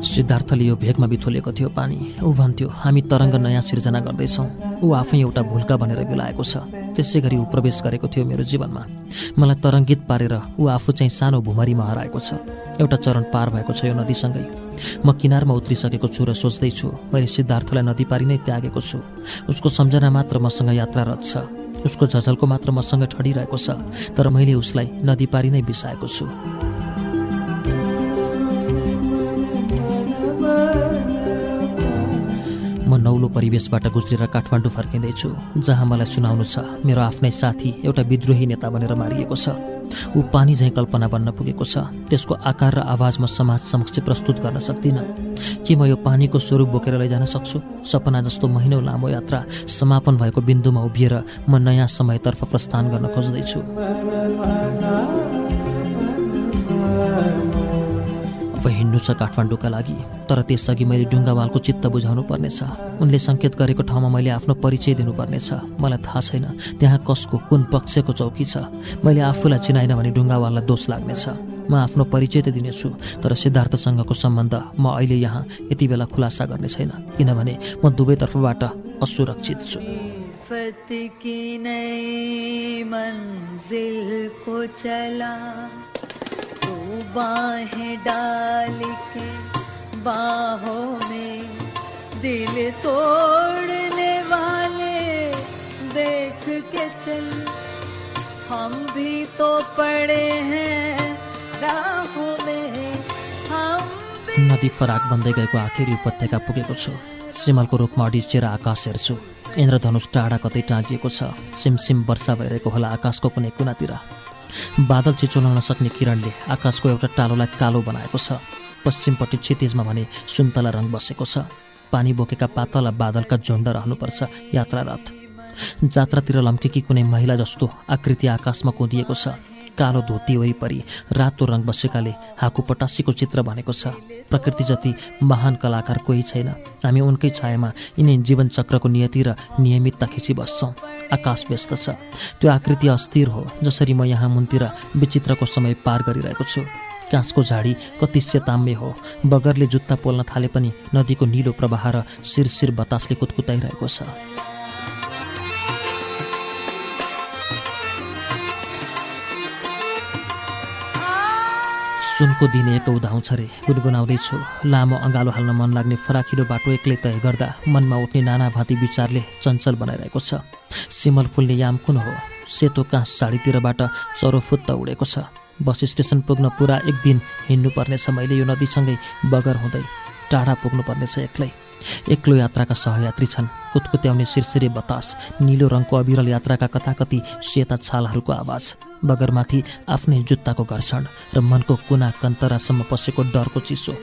सिद्धार्थले यो भेगमा बिथोलेको थियो पानी। ऊ भन्थ्यो हामी तरङ्ग नयाँ सिर्जना गर्दैछौँ। ऊ आफै एउटा भुल्का भनेर बिलाएको छ। त्यसै गरी ऊ प्रवेश गरेको थियो मेरो जीवनमा। मलाई तरङ्गित पारेर ऊ आफू चाहिँ सानो भुमरीमा हराएको छ। एउटा चरण पार भएको छ यो नदीसँगै। म किनारमा उत्रिसकेको छु र सोच्दैछु मैले सिद्धार्थलाई नदी पारी नै त्यागेको छु। उसको सम्झना मात्र मसँग यात्रारत छ। उसको झझलको मात्र मसँग ठडिरहेको छ। तर मैले उसलाई नदी पारी नै बिसाएको छु। नौलो परिवेशबाट गुज्रेर काठमाडौँ फर्किँदैछु जहाँ मलाई सुनाउनु छ मेरो आफ्नै साथी एउटा विद्रोही नेता बनेर मारिएको छ। ऊ पानी झैँ कल्पना बन्न पुगेको छ। त्यसको आकार र आवाज म समाज समक्ष प्रस्तुत गर्न सक्दिनँ। के म यो पानीको स्वरूप बोकेर लैजान सक्छु? सपना जस्तो महिनौ लामो यात्रा समापन भएको बिन्दुमा उभिएर म नयाँ समयतर्फ प्रस्थान गर्न खोज्दैछु। अब हिँड्नु छ काठमाडौँका लागि। तर त्यसअघि मैले डुङ्गावालको चित्त बुझाउनु पर्नेछ। उनले सङ्केत गरेको ठाउँमा मैले आफ्नो परिचय दिनुपर्नेछ मलाई थाहा छैन त्यहाँ कसको कुन पक्षको चौकी छ। मैले आफूलाई चिनाइन भने डुङ्गावाललाई दोष लाग्नेछ। म आफ्नो परिचय त दिनेछु तर सिद्धार्थसँगको सम्बन्ध म अहिले यहाँ यति बेला खुलासा गर्ने छैन। किनभने म दुवैतर्फबाट असुरक्षित छु। बाहें डाल के में दिल तोड़ने वाले देख के चल। हम भी तो पड़े हैं राहों में। हम नदी फराक बन्दै गएको आखिरी उपत्यका पुगेको छु। सिमलको रूपमा अडिचेर आकाश हेर्छु। इन्द्रधनुष टाढा कतै टाँगिएको छ। सिमसिम वर्षा भइरहेको होला आकाशको कुनै कुनातिर। बादल चिचोलाउन सक्ने किरणले आकाशको एउटा टालोलाई कालो बनाएको छ। पश्चिमपट्टि क्षितिजमा भने सुन्तला रङ बसेको छ। पानी बोकेका पातला बादलका झुन्ड रहनुपर्छ यात्रा रथ जात्रातिर लम्केकी कुनै महिला जस्तो आकृति आकाशमा कुदिएको छ। कालो धोती वरिपरि रातो रङ बसेकाले हाकु पटासीको चित्र भनेको छ। प्रकृति जति महान कलाकार कोही छैन। हामी उनकै छायामा यिनै जीवन चक्रको नियति र नियमितता खिची बस्छौँ आकाश व्यस्त छ। त्यो आकृति अस्थिर हो जसरी म यहाँ मुनतिर विचित्रको समय पार गरिरहेको छु। काँसको झाडी कति सेताम्य हो। बगरले जुत्ता पोल्न थाले पनि नदीको निलो प्रवाह र शिरशिर बतासले कुतकुताइरहेको छ। सुनको दिन एक उदाउँछ रे। गुनगुनाउँदैछु लामो अँगालो हाल्न मन लाग्ने फराकिलो बाटो एक्लै तय गर्दा मनमा उठ्ने नाना भाँती विचारले चञ्चल बनाइरहेको छ। सिमल फुल्ने याम कुन हो? सेतो काँस साडीतिरबाट चरोफुत्त उडेको छ। बस स्टेसन पुग्न पुरा एक दिन हिँड्नुपर्नेछ मैले यो नदीसँगै बगर हुँदै टाढा पुग्नुपर्नेछ एक्लै। एक्लो यात्राका सहयात्री छन्। कुतकुत्याउने सिरसिरे बतास निलो रङको अविरल यात्राका कताकति सेता छालहरूको आवाज। बगरमाथि आफ्नै जुत्ताको घर्षण र मनको कुना कन्तरासम्म पसेको डरको चिसो।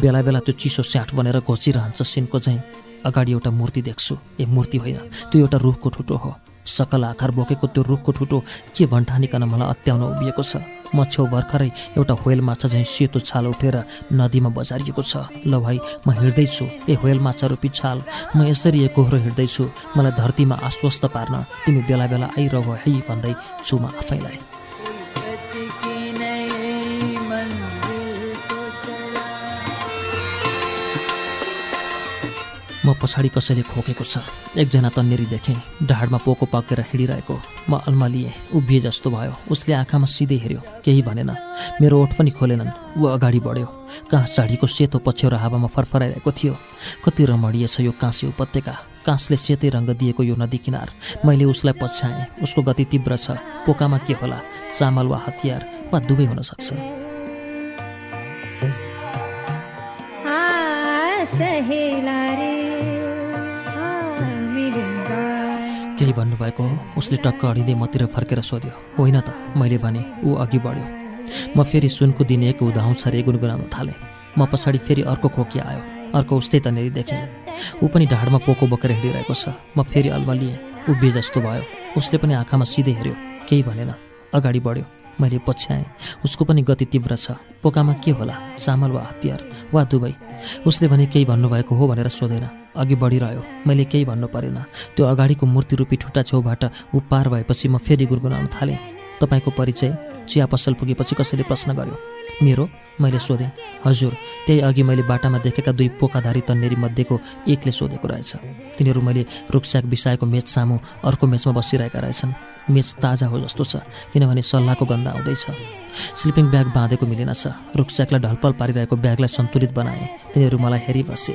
बेला बेला त्यो चिसो स्याट बनेर घोचिरहन्छ सिनको चाहिँ अगाडि एउटा मूर्ति देख्छु। ए मूर्ति होइन त्यो एउटा रुखको ठुटो हो। सकल आकार बोकेको त्यो रुखको ठुटो के भन्ठानिकन मलाई अत्याउन उभिएको छ? म छेउ भर्खरै एउटा होयल माछा झैँ सेतो छाल उठेर नदीमा बजारिएको छ। ल भाइ म हिँड्दैछु। ए होयल माछा रूपी छाल म यसरी एकहोरो हिँड्दैछु। मलाई धरतीमा आश्वस्त पार्न तिमी बेला बेला आइरह है भन्दै म आफैलाई। म पछाडि कसैले खोकेको छ। एकजना तन्नेरी देखेँ। ढाडमा पोको पाकेर हिँडिरहेको। म अल्मालिएँ उभिए जस्तो भयो। उसले आँखामा सिधै हेऱ्यो। केही भनेन। मेरो ओठ पनि खोलेनन्। ऊ अगाडि बढ्यो। काँस झाडीको सेतो पछ्यौरा हावामा फरफराइरहेको थियो। कति रमणीय छ यो काँसी उपत्यका। काँसले सेतै रङ्ग दिएको यो नदी किनार। मैले उसलाई पछ्याएँ। उसको गति तीव्र छ। पोकामा के होला? चामल वा हतियार? वा दुवै हुन सक्छ आ सहेला केही भन्नुभएको हो? उसले टक्क अडिँदै मतिर फर्केर सोध्यो होइन त मैले भने ऊ अघि बढ्यो। म फेरि सुनको दिन एक उदाउँछ रे गुनगुनाउन थालेँ। म पछाडि फेरि अर्को खोकी आयो अर्को उस्तै तनेरी देखेँ। ऊ पनि ढाडमा पोको बोकेर हिँडिरहेको छ। म फेरि अल्मलिएँ उभिए जस्तो भयो। उसले पनि आँखामा सिधै हेऱ्यो केही भनेन अगाडि बढ्यो मैले पछ्याएँ। उसको पनि गति तीव्र छ। पोकामा के होला? चामल वा हतियार वा दुवै उसले भने केही भन्नुभएको हो भनेर सोधेन। अघि बढिरह्यो। मैले केही भन्नु परेन। त्यो अगाडिको मूर्ति रूपी ठुटा छेउबाट ऊ पार भएपछि म फेरि गुनगुनाउन थालेँ। तपाईँको परिचय चिया पसल पुगेपछि कसैले प्रश्न गर्यो। मेरो? मैले सोधेँ। हजुर त्यही अघि मैले बाटामा देखेका दुई पोकाधारी तन्नेरी मध्येको एकले सोधेको रहेछ। तिनीहरू मैले रुखस्याक बिसाएको मेच सामु अर्को मेचमा बसिरहेका रहेछन्। मेच ताजा हो जस्तो छ किनभने सल्लाहको गन्ध आउँदैछ। स्लिपिङ ब्याग बाँधेको मिलेनछ रुखस्याकलाई ढलपल पारिरहेको ब्यागलाई सन्तुलित बनाए। तिनीहरू मलाई हेरिबसे।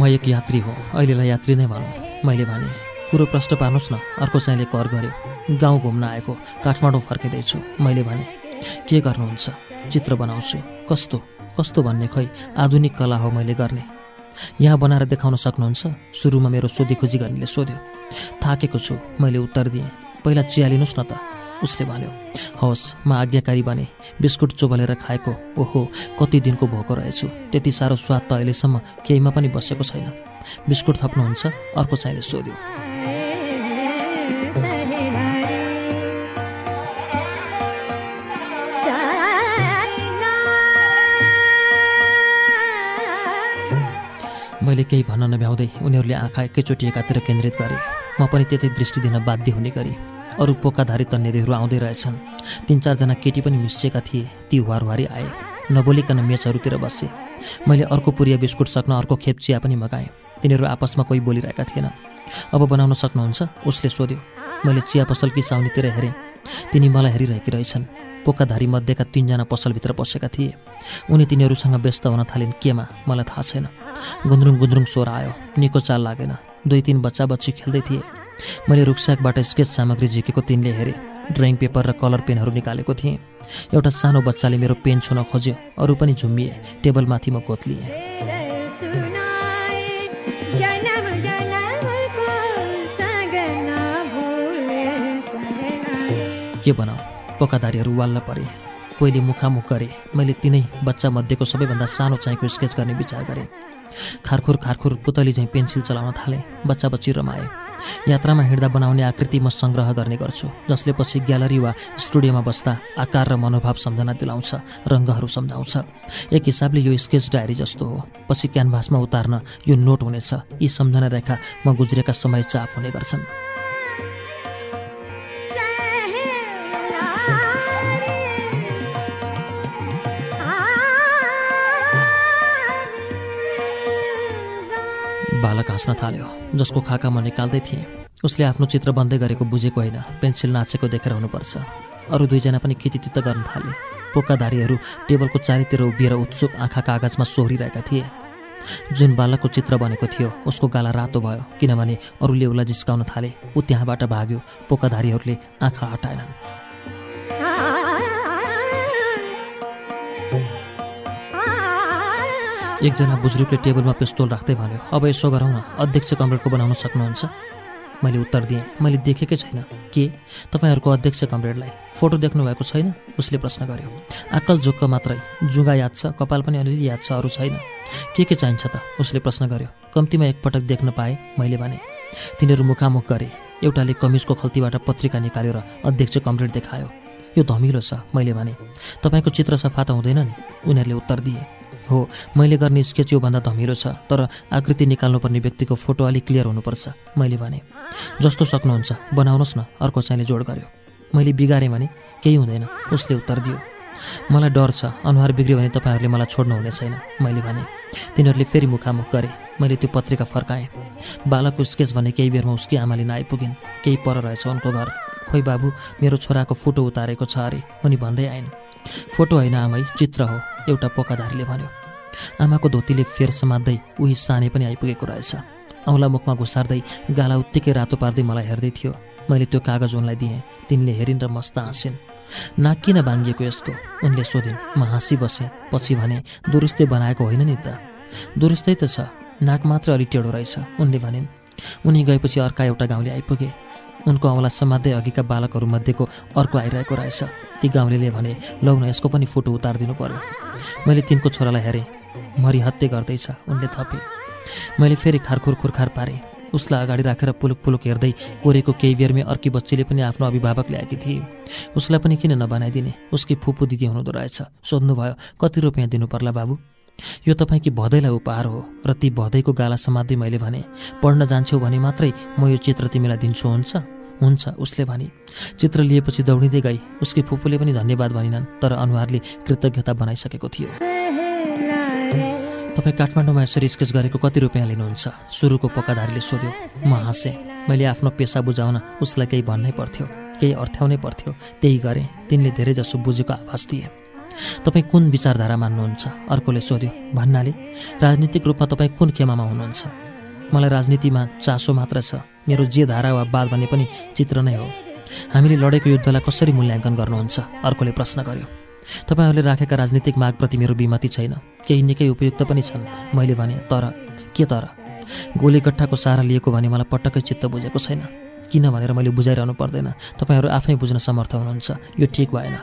म एक यात्री हो। अहिलेलाई यात्री नै भनौँ। मैले भने कुरो प्रश्न पार्नुहोस् न अर्को चाहिँले कर गर्यो। गाउँ घुम्न आएको काठमाडौँ फर्किँदैछु मैले भने। के गर्नुहुन्छ? चित्र बनाउँछु। कस्तो? कस्तो भन्ने खै आधुनिक कला हो मैले गर्ने। यहाँ बनाएर देखाउन सक्नुहुन्छ? सुरुमा मेरो सोधीखोजी गर्नेले सोध्यो। थाकेको छु मैले उत्तर दिएँ। पहिला चिया लिनुहोस् न त। उसले भन्यो हवस् म आज्ञाकारी बने। बिस्कुट चोबलेर खाएको ओहो कति दिनको भोको रहेछु। त्यति साह्रो स्वाद त अहिलेसम्म केहीमा पनि बसेको छैन। बिस्कुट थप्नुहुन्छ अर्को चाहिँले सोध्यो। मैले केही भन्न नभ्याउँदै उनीहरूले आँखा एकैचोटि एकातिर केन्द्रित गरे। म पनि त्यतै दृष्टि दिन बाध्य हुने गरी अरू पोकाधारी तन्नेरीहरू आउँदै रहेछन्। तिन चारजना केटी पनि मिसिएका थिए। ती हुवारहुवारी आए। नबोलिकन मेचहरूतिर बसे। मैले अर्को पुरिया बिस्कुट सक्न अर्को खेप चिया पनि मगाएँ। तिनीहरू आपसमा कोही बोलिरहेका थिएनन्। अब बनाउन सक्नुहुन्छ? उसले सोध्यो। मैले चिया पसलकी चाउनीतिर हेरेँ। तिनी मलाई हेरिरहेकी रहेछन्। पोकाधारी मध्येका तिनजना पसलभित्र पसेका थिए। उनी तिनीहरूसँग व्यस्त हुन थालिन् केमा? मलाई थाहा छैन। गुन्द्रुङ गुन्द्रुङ स्वर आयो। निको चाल लागेन। दुई तिन बच्चा बच्ची खेल्दै थिए। मैले रुखसाकबाट स्केच सामग्री झिकेको तिनले हेरेँ। ड्रइङ पेपर र कलर पेनहरू निकालेको थिएँ। एउटा सानो बच्चाले मेरो पेन छुन खोज्यो। अरू पनि झुम्मिए। टेबलमाथि म सगना के बनाऊ? पोकाधारीहरू वाल्न परे। कोहीले मुखामुख गरे। मैले तिनै बच्चा मध्येको सबैभन्दा सानो चाहिँको स्केच गर्ने विचार गरेँ। खारखुर खारखुर पुतली चाहिँ पेन्सिल चलाउन थालेँ। बच्चा बच्ची रमाए। यात्रामा हिँड्दा बनाउने आकृति म सङ्ग्रह गर्ने गर्छु जसले पछि ग्यालरी वा स्टुडियोमा बस्दा आकार र मनोभाव सम्झना दिलाउँछ रङ्गहरू सम्झाउँछ। एक हिसाबले यो स्केच डायरी जस्तो हो। पछि क्यानभासमा उतार्न यो नोट हुनेछ। यी सम्झना रेखा म गुज्रेका समय चाप हुने गर्छन्। बालक हाँस्न थाल्यो जसको खाका म निकाल्दै थिएँ। उसले आफ्नो चित्र बन्दै गरेको बुझेको होइन पेन्सिल नाचेको देखेर हुनुपर्छ। अरू दुईजना पनि खिचितित्त गर्न थाले। पोकाधारीहरू टेबलको चारैतिर उभिएर उत्सुक आँखा कागजमा सोहोरिरहेका थिए। जुन बालकको चित्र बनेको थियो उसको गाला रातो भयो किनभने अरूले उसलाई जिस्काउन थाले। ऊ त्यहाँबाट भाग्यो पोकाधारीहरूले आँखा हटाएनन्। एकजना बुजुर्गले टेबलमा पिस्तोल राख्दै भन्यो अब यसो गरौँ न अध्यक्ष कमरेडको बनाउन सक्नुहुन्छ। मैले उत्तर दिएँ मैले देखेकै छैन। के? तपाईँहरूको अध्यक्ष कमरेडलाई फोटो देख्नु भएको छैन? उसले प्रश्न गर्यो आक्कल झुक्क मात्रै जुगा याद छ कपाल पनि अलिअलि याद छ अरू छैन। के के चाहिन्छ त? उसले प्रश्न गर्यो कम्तीमा एकपटक देख्न पाएँ मैले भने। तिनीहरू मुखामुख गरे एउटाले कमिजको खल्तीबाट पत्रिका निकालेर अध्यक्ष कमरेड देखायो। यो धमिलो छ मैले भने। तपाईँको चित्र सफा त हुँदैन नि उनीहरूले उत्तर दिए। हो मैले गर्ने स्केच योभन्दा धमिलो छ तर आकृति निकाल्नुपर्ने व्यक्तिको फोटो अलिक क्लियर हुनुपर्छ मैले भने। जस्तो सक्नुहुन्छ बनाउनुहोस् न अर्को चाहिँले जोड गर्यो। मैले बिगारेँ भने केही हुँदैन उसले उत्तर दियो। मलाई डर छ अनुहार बिग्रियो भने तपाईँहरूले मलाई छोड्नु हुने छैन मैले भने। तिनीहरूले फेरि मुखामुख गरे मैले त्यो पत्रिका फर्काएँ। बालकको स्केच भने केही बेरमा उसकी आमाले नआइपुगिन् केही पर रहेछ उनको घर। खोइ बाबु मेरो छोराको फोटो उतारेको छ अरे उनी भन्दै आइन्। फोटो होइन आमै चित्र हो एउटा पोकाधारीले भन्यो। आमाको धोतीले फेर समात्दै उही साने पनि आइपुगेको रहेछ। औँला मुखमा घुसार्दै गाला उत्तिकै रातो पार्दै मलाई हेर्दै थियो। मैले त्यो कागज उनलाई दिएँ तिनले हेरिन् र मस्त हाँसिन्। नाक किन भाङ्गिएको यसको? उनले सोधिन्। म हाँसी बसेँ पछि भने दुरुस्तै बनाएको होइन नि त। दुरुस्तै त छ नाक मात्र अलि टेढो रहेछ। उनले भनिन्। उनी गएपछि अर्का एउटा गाउँले आइपुगे। उनको औँला समात्दै अघिका बालकहरूमध्येको अर्को आइरहेको रहेछ। ती गाउँलेले भने लौ न यसको पनि फोटो उतारिदिनु पर्यो। मैले तिनको छोरालाई हेरेँ। मरिहत्ते गर्दैछ उनले थपे। मैले फेरि खारखुर खुर्खार पारेँ। उसलाई अगाडि राखेर पुलुक पुलुक हेर्दै कोरेको केही बेरमै अर्की बच्चीले पनि आफ्नो अभिभावक ल्याएकी थिए। उसलाई पनि किन नबनाइदिने? उसकी फुपू दिदी हुनुहुँदो रहेछ। सोध्नुभयो कति रुपियाँ दिनु पर्ला बाबु? यो तपाईँकी भदैलाई उपहार हो र ती भदैको गाला समात्दै मैले भने पढ्न जान्छौ भने मात्रै म यो चित्र तिमीलाई दिन्छु हुन्छ? हुन्छ उसले भने। चित्र लिएपछि दौडिँदै गई। उसकी फुपूले पनि धन्यवाद भनिनन् तर अनुहारले कृतज्ञता बनाइसकेको थियो। तपाईँ काठमाडौँमा यसरी स्केच गरेको कति रुपियाँ लिनुहुन्छ? सुरुको पोकाधारीले सोध्यो। म हाँसेँ। मैले आफ्नो पेसा बुझाउन उसलाई केही भन्नै पर्थ्यो। केही अर्थ्याउनै पर्थ्यो। त्यही गरेँ। तिनले धेरैजसो बुझेको आभास दिए। तपाईँ कुन विचारधारा मान्नुहुन्छ? अर्कोले सोध्यो भन्नाले राजनीतिक रूपमा तपाईँ कुन खेमामा हुनुहुन्छ? मलाई राजनीतिमा चासो मात्र छ। मेरो जे धारा वा वाद भन्ने पनि चित्र नै हो। हामीले लडेको युद्धलाई कसरी मूल्याङ्कन गर्नुहुन्छ? अर्कोले प्रश्न गर्यो। तपाईँहरूले राखेका राजनीतिक मागप्रति मेरो विमति छैन। केही निकै उपयुक्त पनि छन् मैले भने तर के तर? गोलीगट्ठाको सहारा लिएको भने मलाई पटक्कै चित्त बुझेको छैन। किन भनेर मैले बुझाइरहनु पर्दैन। तपाईँहरू आफै बुझ्न समर्थ हुनुहुन्छ। यो ठिक भएन।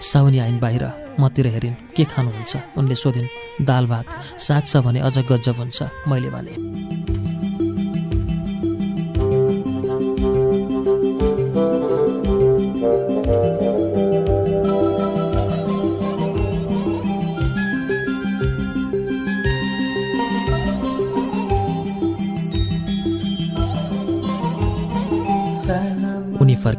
साउनी आइन् बाहिर। मतिर हेरिन् के खानुहुन्छ? उनले सोधिन् दाल भात। साग छ भने अझ गजब हुन्छ मैले भने।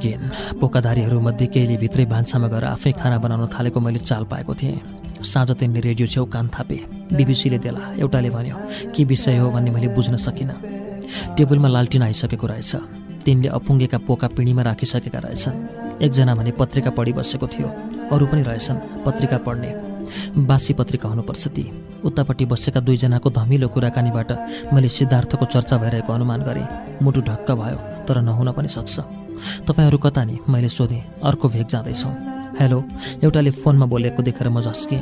फर्किन् पोकाधारीहरूमध्ये केहीले भित्रै भान्सामा गएर आफै खाना बनाउन थालेको मैले चाल पाएको थिएँ। साँझ तिनले रेडियो छेउ कान थापे। बिबिसीले देला एउटाले भन्यो के विषय हो? भन्ने मैले बुझ्न सकिनँ। टेबलमा लालटिन आइसकेको रहेछ। तिनले अपुङ्गेका पोका पिँढीमा राखिसकेका रहेछन्। एकजना भने पत्रिका पढिबसेको थियो। अरू पनि रहेछन् पत्रिका पढ्ने। बासी पत्रिका हुनुपर्छ ती। उतापट्टि बसेका दुईजनाको धमिलो कुराकानीबाट मैले सिद्धार्थको चर्चा भइरहेको अनुमान गरेँ। मुटु ढक्क भयो तर नहुन पनि सक्छ। तपाईँहरू कता नि मैले सोधेँ अर्को भेग जाँदैछौँ। हेलो एउटाले फोनमा बोलेको देखेर म झस्केँ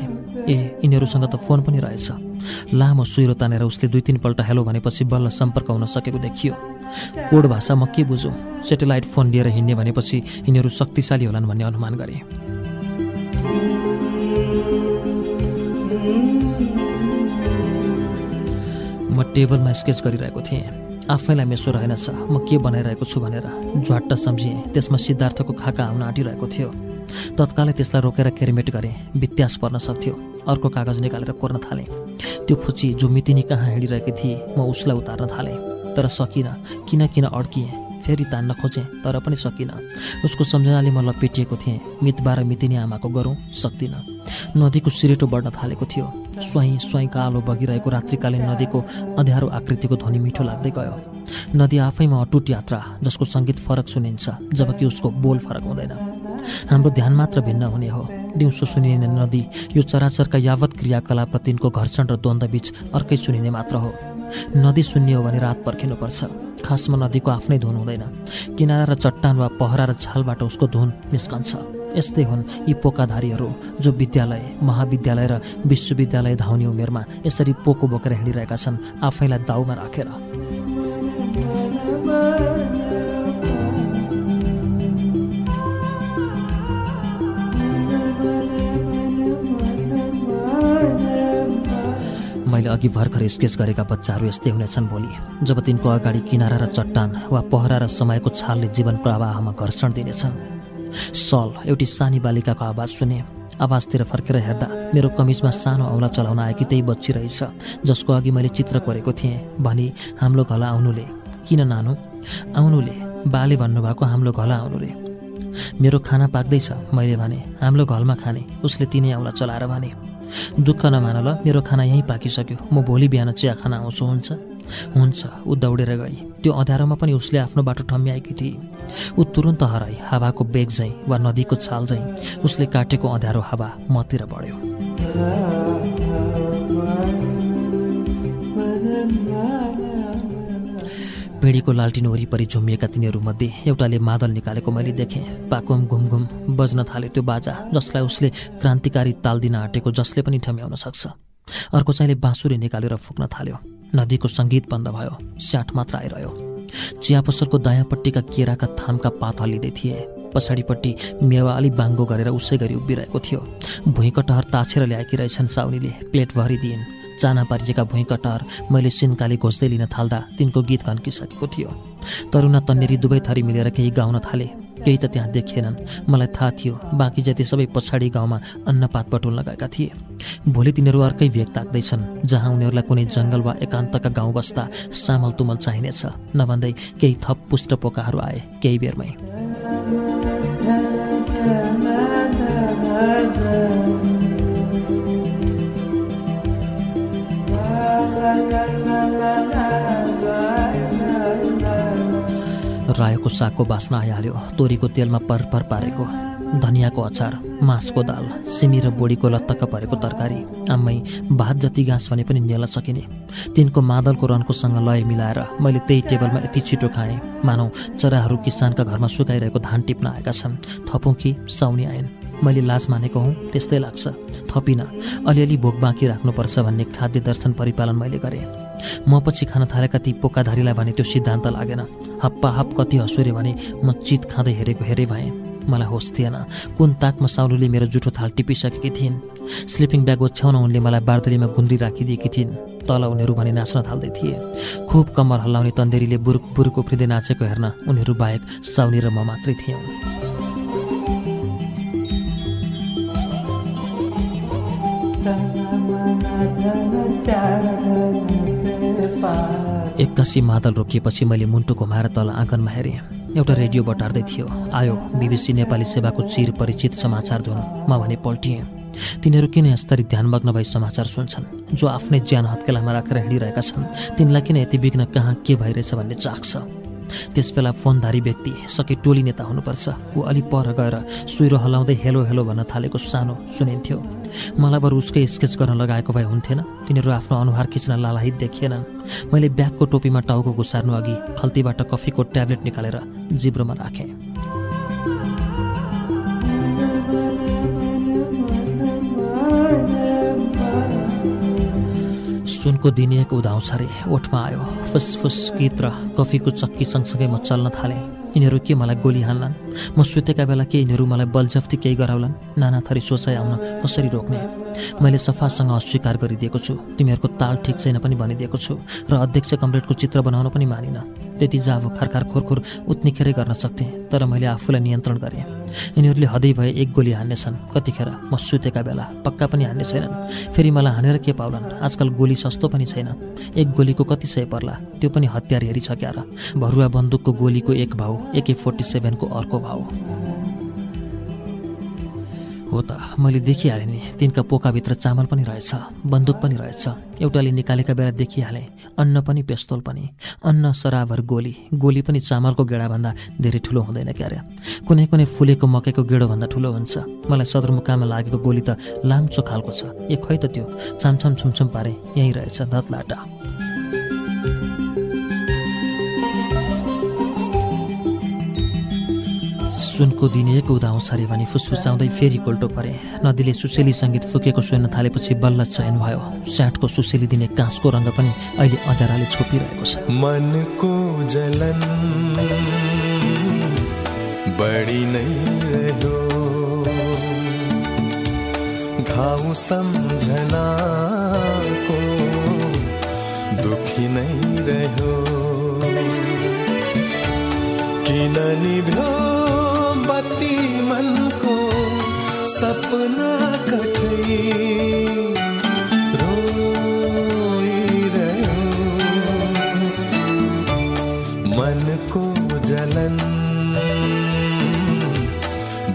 ए यिनीहरूसँग त फोन पनि रहेछ। लामो सुइरो तानेर उसले दुई तिनपल्ट हेलो भनेपछि बल्ल सम्पर्क हुन सकेको देखियो। कोड भाषा म के बुझौँ? सेटेलाइट फोन लिएर हिँड्ने भनेपछि यिनीहरू शक्तिशाली होलान् भन्ने अनुमान गरे। म टेबलमा स्केच गरिरहेको थिएँ। आफैलाई मेसो रहेनछ। म के बनाइरहेको छु भनेर झ्वाट्ट सम्झिएँ। त्यसमा सिद्धार्थको खाका आउन आँटिरहेको थियो। तत्कालै त्यसलाई रोकेर केरिमेट गरेँ। वित्यास पर्न सक्थ्यो। अर्को कागज निकालेर कोर्न थालेँ। त्यो फुची जो मितिनी कहाँ हिँडिरहेकी थिए म उसलाई उतार्न थालेँ। तर सकिनँ। किन किन अड्किएँ? फेरि तान्न खोजेँ तर पनि सकिनँ। उसको सम्झनाले म लपेटिएको थिएँ। मितबा र मितिनी आमाको गरौँ सक्दिनँ। नदीको सिरेटो बढ्न थालेको थियो। स्वाई स्वाई कालो बगिरहेको रात्रिकालीन नदीको अँध्यारो आकृतिको ध्वनि मिठो लाग्दै गयो। नदी आफैमा अटुट यात्रा जसको सङ्गीत फरक सुनिन्छ जबकि उसको बोल फरक हुँदैन। हाम्रो ध्यान मात्र भिन्न हुने हो। दिउँसो सुनिने नदी यो चराचरका यावत क्रियाकलापप्रति तिनको घर्षण र द्वन्द्वबीच अर्कै सुनिने मात्र हो। नदी सुन्ने हो भने रात पर्खिनुपर्छ। खासमा नदीको आफ्नै धुन हुँदैन। किनारा र चट्टान वा पहरा र छालबाट उसको धुन निस्कन्छ। यस्तै हुन् यी पोकाधारीहरू जो विद्यालय महाविद्यालय र विश्वविद्यालय धाउने उमेरमा यसरी पोको बोकेर हिँडिरहेका छन् आफैलाई दाउमा राखेर। मैले अघि भर्खर स्केच गरेका बच्चाहरू यस्तै हुनेछन् भोलि। जब तिनको अगाडि किनारा र चट्टान वा पहरा र समयको छालले जीवन प्रवाहमा घर्षण दिनेछन्। सल एउटी सानी बालिकाको आवाज सुने। आवाजतिर फर्केर हेर्दा मेरो कमिजमा सानो औँला चलाउन आएकी त्यही बच्ची रहेछ जसको अघि मैले चित्र कोरेको थिएँ भनी हाम्रो घला आउनुले। किन नानु? आउनुले बाले भन्नुभएको हाम्रो घला आउनु रे मेरो खाना पाक्दैछ मैले भने। हाम्रो घरमा खाने। उसले तिनै औँला चलाएर भने। दुःख नमान ल मेरो खाना यहीँ पाकिसक्यो। म भोलि बिहान चिया खाना आउँछु हुन्छ? हुन्छ। ऊ दौडेर गई। त्यो अँध्यारोमा पनि उसले आफ्नो बाटो ठम्म्याएकी थिए। ऊ तुरुन्त हराई हावाको बेग झैँ वा नदीको छाल झैँ उसले काटेको अँध्यारो हावा मतिर बढ्यो। पिँढीको लालटिन वरिपरि झुमिएका तिनीहरूमध्ये एउटाले मादल निकालेको मैले देखेँ। पाकुम घुमघुम बज्न थाल्यो त्यो बाजा जसलाई उसले क्रान्तिकारी ताल दिन आँटेको जसले पनि ठम्याउन सक्छ। अर्को चाहिँले बाँसुरी निकालेर फुक्न थाल्यो। नदीको सङ्गीत बन्द भयो स्याट मात्र आइरह्यो। चिया पसलको दायाँपट्टिका केराका थामका पात हल्लिँदै थिए। पछाडिपट्टि मेवा अलि बाङ्गो गरेर उसै गरी उभिरहेको थियो। भुइँको टहर ताछेर ल्याएकी रहेछन् साउनीले प्लेट भरिदिइन्। चाना पारिएका भुइँ कटार मैले सिन्काली घोज्दै लिन थाल्दा तिनको गीत घन्किसकेको थियो। तरुणा तन्नेरी दुवै थरी मिलेर केही गाउन थाले। केही त त्यहाँ देखिएनन्। मलाई थाहा थियो बाँकी जति सबै पछाडि गाउँमा अन्नपात बटुल्न गएका थिए। भोलि तिनीहरू अर्कै भेग ताक्दैछन् जहाँ उनीहरूलाई कुनै जङ्गल वा एकान्तका गाउँ बस्दा सामल तुमल चाहिनेछ। नभन्दै केही थप पुष्ट पोकाहरू आए केही बेरमै। रायोको सागको बास्ना आइहाल्यो तोरीको तेलमा परपर पारेको। धनियाँको अचार मासको दाल सिमी र बोडीको लत्तक्क परेको तरकारी। आम्मै भात जति घाँस भने पनि नेल सकिने। तिनको मादलको रन्कोसँग लय मिलाएर मैले त्यही टेबलमा यति छिटो खाएँ। मानौ चराहरू किसानका घरमा सुकाइरहेको धान टिप्न आएका छन्। थपौँ कि साउनी आएन्। मैले लाज मानेको हुँ त्यस्तै लाग्छ। थपिनँ। अलिअलि भोक बाँकी राख्नुपर्छ भन्ने खाद्य दर्शन परिपालन मैले गरेँ। म पछि खान थालेका ती पोकाधारीलाई भने त्यो सिद्धान्त लागेन। हप्पा हप कति हँसुरे भने म चित खाँदै हेरेको हेरे भएँ। मलाई होस् थिएन। कुन ताकमा साउलुले मेरो जुठो थाल टिपिसकेकी थिइन्? स्लिपिङ ब्याग ओछ्याउन उनले मलाई बार्दलीमा गुन्द्री राखिदिएकी थिइन्। तल उनीहरू भने नाच्न थाल्दै थिए। खुब कम्मर हल्लाउने तन्देरीले बुरुक बुरुक उफ्रिँदै नाचेको हेर्न उनीहरू बाहेक साउनी र म मात्रै थियौँ। एक्कासी मादल रोकिएपछि मैले मुन्टु घुमाएर तल आँगनमा हेरेँ। एउटा रेडियो बटार्दै थियो। आयो बिबिसी नेपाली सेवाको चिर परिचित समाचार धुन। म भने पल्टिएँ। तिनीहरू किन यसरी ध्यानमग्न भई समाचार सुन्छन्? जो आफ्नै ज्यान हत्केलामा राखेर हिँडिरहेका छन् तिनलाई किन यति विघ्न कहाँ के भइरहेछ भन्ने चाख्छ त्यसबेला फोनधारी व्यक्ति सके टोली नेता हुनुपर्छ। ऊ अलि पर गएर सुइरो हलाउँदै हेलो हेलो भन्न थालेको सानो सुनिन्थ्यो। मलाई बरु उसकै स्केच गर्न लगाएको भए हुन्थेन। तिनीहरू आफ्नो अनुहार खिच्न लालाहित देखिएनन्। मैले ब्यागको टोपीमा टाउको घुसार्नु अघि खल्तीबाट कफीको ट्याब्लेट निकालेर जिब्रोमा राखेँ। सुनको दिनिएको उदाउँछ रे ओठमा आयो। फुसफुस गीत र कफीको चक्की सँगसँगै म चल्न थालेँ। यिनीहरू के मलाई गोली हान्लान्? म सुतेका बेला के यिनीहरू मलाई बलजफ्ती केही गराउलान्? नाना थरी सोचाइ आउन कसरी रोक्ने? मैले सफासँग अस्वीकार गरिदिएको छु। तिमीहरूको ताल ठिक छैन पनि भनिदिएको छु र अध्यक्ष कमरेडको चित्र बनाउन पनि मानिन। त्यति जाब खरखार खोरखोर उत्निखेरै गर्न सक्थेँ तर मैले आफूलाई नियन्त्रण गरेँ। यिनीहरूले हदै भए एक गोली हान्नेछन्। कतिखेर म सुतेका बेला पक्का पनि हान्ने छैनन्। फेरि मलाई हानेर के पाउलान्? आजकल गोली सस्तो पनि छैन। एक गोलीको कति सय पर्ला? त्यो पनि हतियार हेरी छ क्यार भरुवा बन्दुकको गोलीको एक भाउ एके फोर्टी सेभेनको अर्को भाउ। हो त मैले देखिहालेँ नि। तिनका पोकाभित्र चामल पनि रहेछ बन्दुक पनि रहेछ। एउटाले निकालेका बेला देखिहालेँ अन्न पनि पेस्तोल पनि। अन्न सराबर गोली। गोली पनि चामलको गेडाभन्दा धेरै ठुलो हुँदैन क्यारे। कुनै कुनै फुलेको मकैको गेडोभन्दा ठुलो हुन्छ। मलाई सदरमुकामा लागेको गोली त लाम्चो खालको छ। ए खै त त्यो छामछाम छुमछुम पारे यहीँ रहेछ धतलाटा। सुनको दिन एक उदाउँछ अरे भने फुसफुसाउँदै फेरि कोल्टो परे। नदीले सुसेली सङ्गीत फुकेको सुन्न थालेपछि बल्ल चयन भयो स्याटको सुसेली दिने काँसको रङ्ग पनि अहिले अँध्याराले छोपिरहेको छ। मनको जलन बढी नै रह्यो। घाउ सम्झनाको दुखी नै रह्यो। सपना कठै रोइरह्यो मनको जलन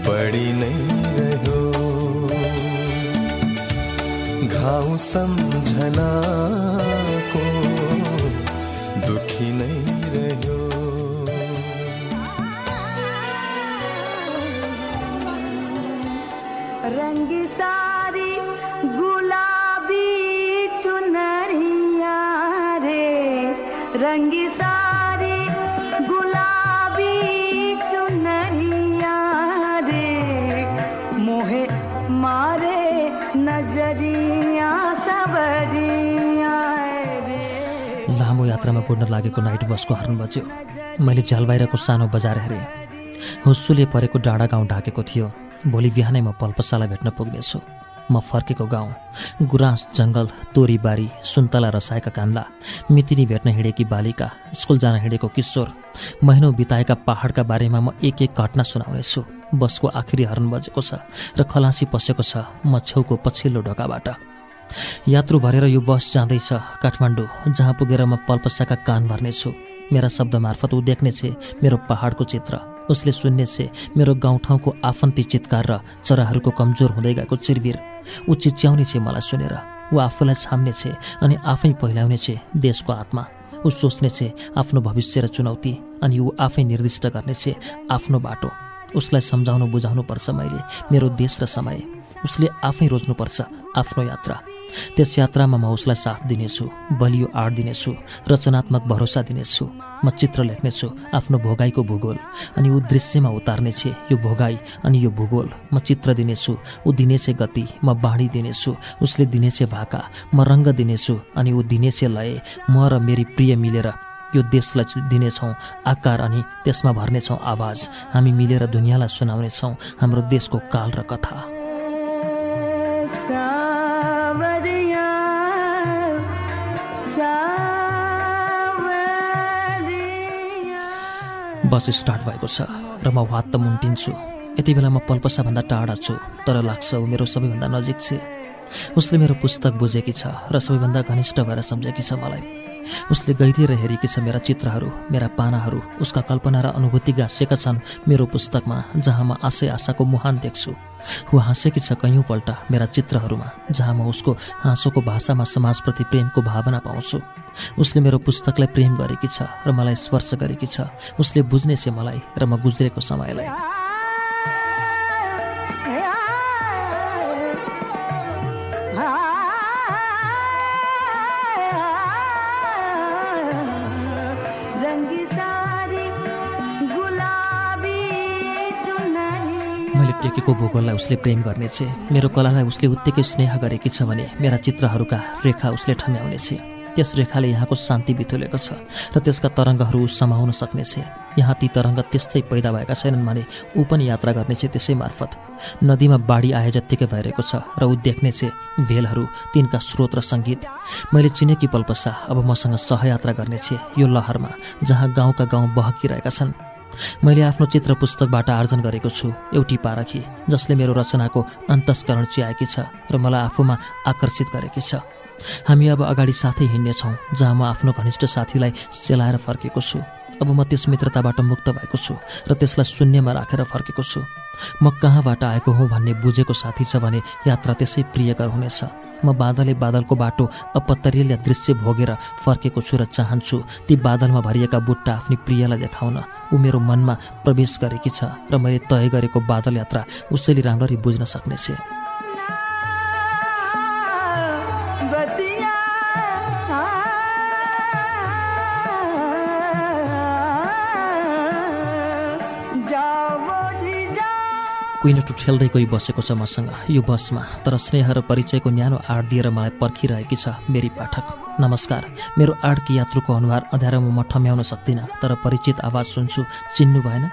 बढी नै रह्यो घाउ सम्झनाको यात्रामा गुड्न लागेको नाइट बसको हर्न बज्यो। मैले झ्यालबाहिरको सानो बजार हेरेँ। हुस्सुले परेको डाँडा गाउँ ढाकेको थियो। भोलि बिहानै म पल्पसाला भेट्न पुग्नेछु। म फर्केको गाउँ गुराँस जङ्गल तोरीबारी सुन्तला रसाएका कान्ला मितिनी भेट्न हिँडेकी बालिका स्कुल जान हिँडेको किशोर महिनौ बिताएका पहाडका बारेमा म एक एक घटना सुनाउनेछु। बसको आखिरी हर्न बजेको छ र खलासी पसेको छ म छेउको पछिल्लो ढोकाबाट। यात्रु भरेर यो बस जाँदैछ काठमाडौँ जहाँ पुगेर म पल्पसाका कान भर्नेछु। मेरा शब्द मार्फत ऊ देख्नेछ मेरो पहाडको चित्र। उसले सुन्नेछ मेरो गाउँठाउँको आफन्ती चितकार र चराहरूको कमजोर हुँदै गएको चिरबिर। ऊ चिच्याउनेछ मलाई सुनेर। ऊ आफूलाई छाम्नेछ अनि आफै पहिल्याउनेछ देशको आत्मा। ऊ सोच्नेछ आफ्नो भविष्य र चुनौती अनि ऊ आफै निर्दिष्ट गर्नेछ आफ्नो बाटो। उसलाई सम्झाउनु बुझाउनु पर्छ मैले मेरो देश र समय। उसले आफै रोज्नुपर्छ आफ्नो यात्रा। त्यस यात्रामा म उसलाई साथ दिनेछु बलियो आड दिनेछु रचनात्मक भरोसा दिनेछु। म चित्र लेख्नेछु आफ्नो भोगाईको भूगोल अनि ऊ दृश्यमा उतार्नेछ यो भोगाई अनि यो भूगोल। म चित्र दिनेछु ऊ दिनेछ गति म बाँडी दिनेछु उसले दिनेछ भाका म रङ्ग दिनेछु अनि ऊ दिनेछ लय। म र मेरी प्रिय मिलेर यो देशलाई दिनेछौँ आकार अनि त्यसमा भर्नेछौँ आवाज। हामी मिलेर दुनियाँलाई सुनाउनेछौँ हाम्रो देशको काल र कथा। बस स्टार्ट भएको छ र म वात्त मुन्टिन्छु। यति बेला म पल्पसाभन्दा टाढा छु तर लाग्छ ऊ मेरो सबैभन्दा नजिक छ। उसले मेरो पुस्तक बुझेकी छ र सबैभन्दा घनिष्ठ भएर सम्झेकी छ मलाई। उसले गइदिएर हेरेकी छ मेरा चित्रहरू मेरा पानाहरू उसका कल्पना र अनुभूति गाँसिएका छन् मेरो पुस्तकमा जहाँ म आशय आशाको मुहान देख्छु। ऊ हाँसेकी छ कैयौँपल्ट मेरा चित्रहरूमा जहाँ म उसको हाँसोको भाषामा समाजप्रति प्रेमको भावना पाउँछु। उसले मेरो पुस्तकलाई प्रेम गरेकी छ र मलाई स्पर्श गरेकी छ। उसले बुझ्नेछ मलाई र म गुज्रेको समयलाई। टेकेको भूगोललाई उसले प्रेम गर्नेछ। मेरो कलालाई उसले उत्तिकै स्नेह गरेकी छ भने मेरा चित्रहरूका रेखा उसले ठम्याउनेछ। त्यस रेखाले यहाँको शान्ति बिथुलेको छ र त्यसका तरङ्गहरू समाउन सक्नेछ। यहाँ ती तरङ्ग त्यस्तै पैदा भएका छैनन् भने ऊ पनि यात्रा गर्नेछ त्यसै मार्फत। नदीमा बाढी आए जत्तिकै भइरहेको छ र ऊ देख्नेछ भेलहरू तिनका स्रोत र सङ्गीत। मैले चिनेकी पल्पसा अब मसँग सहयात्रा गर्नेछ यो लहरमा जहाँ गाउँका गाउँ बहकिरहेका छन्। मैले आफ्नो चित्र पुस्तकबाट आर्जन गरेको छु एउटी पारखी जसले मेरो रचनाको अन्तस्करण चियाएकी छ र मलाई आफूमा आकर्षित गरेकी छ। हामी अब अगाडि साथै हिँड्नेछौँ जहाँ म आफ्नो घनिष्ठ साथीलाई सेलाएर फर्केको छु। अब म त्यस मित्रताबाट मुक्त भएको छु र त्यसलाई शून्यमा राखेर फर्केको छु। म कहाँबाट आएको हुँ भन्ने बुझेको साथी छ भने यात्रा त्यसै प्रियकर हुनेछ। म बादले बादलको बाटो अपत्तरीय दृश्य भोगेर फर्केको छु र चाहन्छु ती बादलमा भरिएका बुट्टा आफ्नी प्रियलाई देखाउन। ऊ मेरो मनमा प्रवेश गरेकी छ र मैले तय गरेको बादल यात्रा उसैले राम्ररी बुझ्न सक्नेछ। कुइनटु ठेल्दै गई बसेको छ मसँग यो बसमा तर स्नेह र परिचयको न्यानो आड दिएर मलाई पर्खिरहेकी छ मेरी पाठक। नमस्कार। मेरो आडकी यात्रुको अनुहार अँध्यारोमा म ठम्याउन सक्दिनँ तर परिचित आवाज सुन्छु। चिन्नु भएन?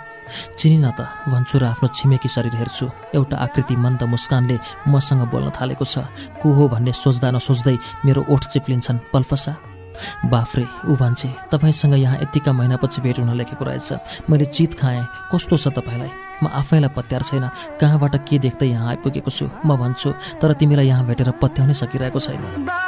चिनिन त भन्छु र आफ्नो छिमेकी शरीर हेर्छु। एउटा आकृति मन्द मुस्कानले मसँग बोल्न थालेको छ। को हो भन्ने सोच्दा नसोच्दै मेरो ओठ चिप्लिन्छन् पल्फसा। बाफ्रे ऊ भन्छे तपाईँसँग यहाँ यतिका महिनापछि भेट हुन लेखेको रहेछ। मैले चित खाएँ। कस्तो छ तपाईँलाई? म आफैलाई पत्यार छैन। कहाँबाट के देख्दै यहाँ आइपुगेको छु? म भन्छु तर तिमीलाई यहाँ भेटेर पत्याउनै सकिरहेको छैन।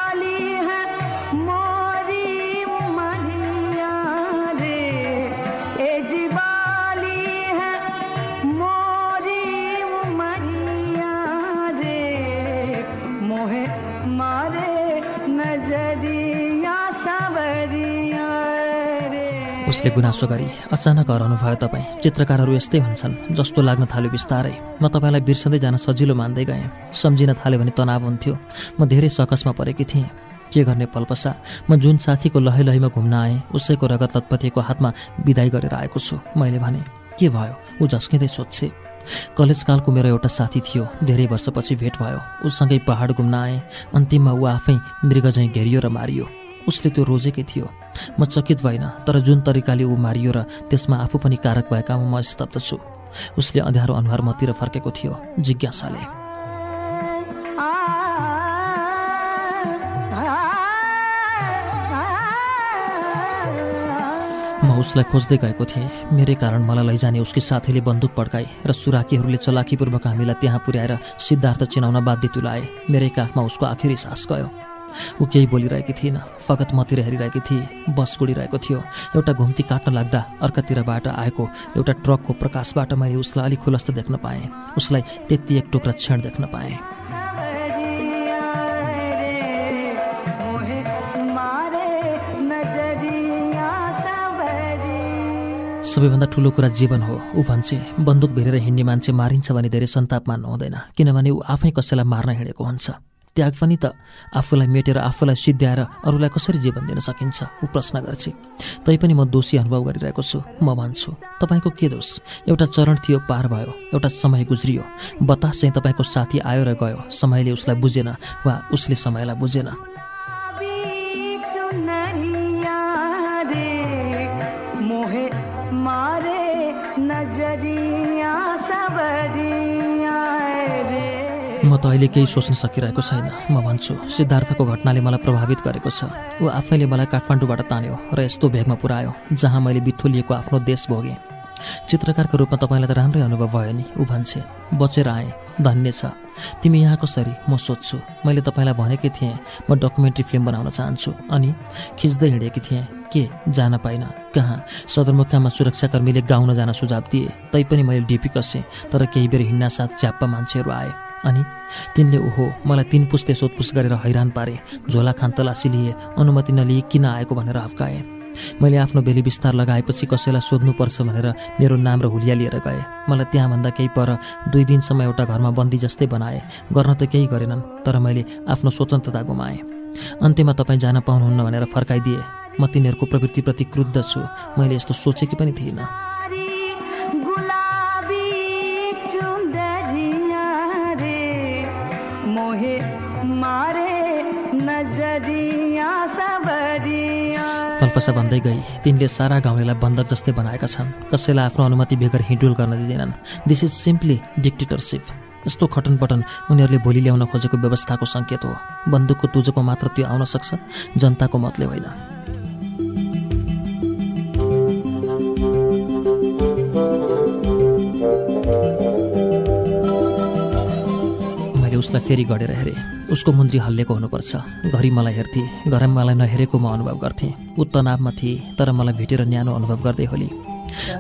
उसले गुनासो गरी अचानक हराउनु भयो तपाईँ। चित्रकारहरू यस्तै हुन्छन् जस्तो लाग्न थाल्यो बिस्तारै। म तपाईँलाई बिर्सँदै जान सजिलो मान्दै गएँ। सम्झिन थाल्यो भने तनाव हुन्थ्यो। म धेरै सकसमा परेकी थिएँ। के गर्ने पल्पसा? म जुन साथीको लहै लहैमा घुम्न आएँ उसैको रगत लतपतिको हातमा विदाई गरेर आएको छु। मैले भने के भयो? ऊ झस्किँदै सोध्छे। कलेजकालको मेरो एउटा साथी थियो। धेरै वर्षपछि भेट भयो। उसँगै पहाड घुम्न आएँ। अन्तिममा ऊ आफै मृगझैँ घेरियो र मारियो। उसले त्यो रोजेकै थियो। म चकित भइन तर जुन तरिकाले ऊ मारियो र त्यसमा आफू पनि कारक भएकामा म स्तब्ध छु। उसले अँध्यारो अनुहार मतिर फर्केको थियो जिज्ञासाले। म उसलाई खोज्दै गएको थिएँ। मेरै कारण मलाई लैजाने उसकी साथीले बन्दुक पड्काए र सुराकीहरूले चलाकीपूर्वक हामीलाई त्यहाँ पुर्याएर सिद्धार्थ चिनाउन बाध्य तुलाए। मेरै काखमा उसको आखिरी सास गयो। ऊ केही बोलिरहेकी थिएन फगत मतिर हेरिरहेकी थिए। बस गुडिरहेको थियो। एउटा घुम्ती काट्न लाग्दा अर्कातिरबाट आएको एउटा ट्रकको प्रकाशबाट मैले उसलाई अलिक खुलस्त देख्न पाएँ। उसलाई त्यति एक टुक्रा क्षण देख्न पाएँ। सबैभन्दा ठुलो कुरा जीवन हो। ऊ भन्छे बन्दुक भेरेर हिँड्ने मान्छे मारिन्छ भने धेरै सन्ताप मान्नु हुँदैन। किनभने ऊ आफै कसैलाई मार्न हिँडेको हुन्छ। त्याग पनि त आफूलाई मेटेर आफूलाई सिद्ध्याएर अरूलाई कसरी जीवन दिन सकिन्छ? ऊ प्रश्न गर्छे। तैपनि म दोषी अनुभव गरिरहेको छु। म भन्छु तपाईँको के दोष? एउटा चरण थियो पार भयो। एउटा समय गुज्रियो। बतास चाहिँ तपाईँको साथी आयो र गयो। समयले उसलाई बुझेन वा उसले समयलाई बुझेन। त अहिले केही सोच्न सकिरहेको छैन। म भन्छु सिद्धार्थको घटनाले मलाई प्रभावित गरेको छ। ऊ आफैले मलाई काठमाडौँबाट तान्यो र यस्तो भेगमा पुर्यायो जहाँ मैले बिथोलिएको आफ्नो देश भोगेँ। चित्रकारको रूपमा तपाईँलाई त राम्रै अनुभव भयो नि ऊ भन्छे। बचेर आएँ। धन्य छ। तिमी यहाँ कसरी म सोध्छु। मैले तपाईँलाई भनेकै थिएँ म डकुमेन्ट्री फिल्म बनाउन चाहन्छु। अनि खिच्दै हिँडेकी थिएँ। के? जान पाइनँ। कहाँ? सदरमुकाममा सुरक्षाकर्मीले गाउन जान सुझाव दिए। तैपनि मैले डिपी कसेँ तर केही बेर हिँड्न साथ च्याप्पा मान्छेहरू आए। अनि तिनले ओहो मलाई तिन पुस्ते सोधपुछ गरेर हैरान पारे। झोला खान तलासी लिए अनुमति नलिए किन आएको भनेर हप्काए। मैले आफ्नो बेली विस्तार लगाएपछि कसैलाई सोध्नुपर्छ भनेर मेरो नाम र हुलिया लिएर गए। मलाई त्यहाँभन्दा केही पर दुई दिनसम्म एउटा घरमा बन्दी जस्तै बनाए। गर्न त केही गरेनन् तर मैले आफ्नो स्वतन्त्रता गुमाएँ। अन्त्यमा तपाईँ जान पाउनुहुन्न भनेर फर्काइदिए। म तिनीहरूको प्रवृत्तिप्रति क्रुद्ध छु। मैले यस्तो सोचेकी पनि थिइनँ। पल्पसा भन्दै गई तिनले सारा गाउँलेलाई बन्धक जस्तै बनाएका छन्। कसैलाई आफ्नो अनुमति बेगर हिँडुल गर्न दिँदैनन्। दिस इज सिम्पली डिक्टेटरसिप यस्तो खटनपटन उनीहरूले भोलि ल्याउन खोजेको व्यवस्थाको सङ्केत हो। बन्दुकको तुजोको मात्र त्यो आउन सक्छ जनताको मतले होइन। मैले उसलाई फेरि गढेर हेरेँ। उसको मुन्द्री हल्लिएको हुनुपर्छ। घरि मलाई हेर्थे घर मलाई नहेरेको म अनुभव गर्थेँ। ऊ तनावमा थिए तर मलाई भेटेर न्यानो अनुभव गर्दै होली।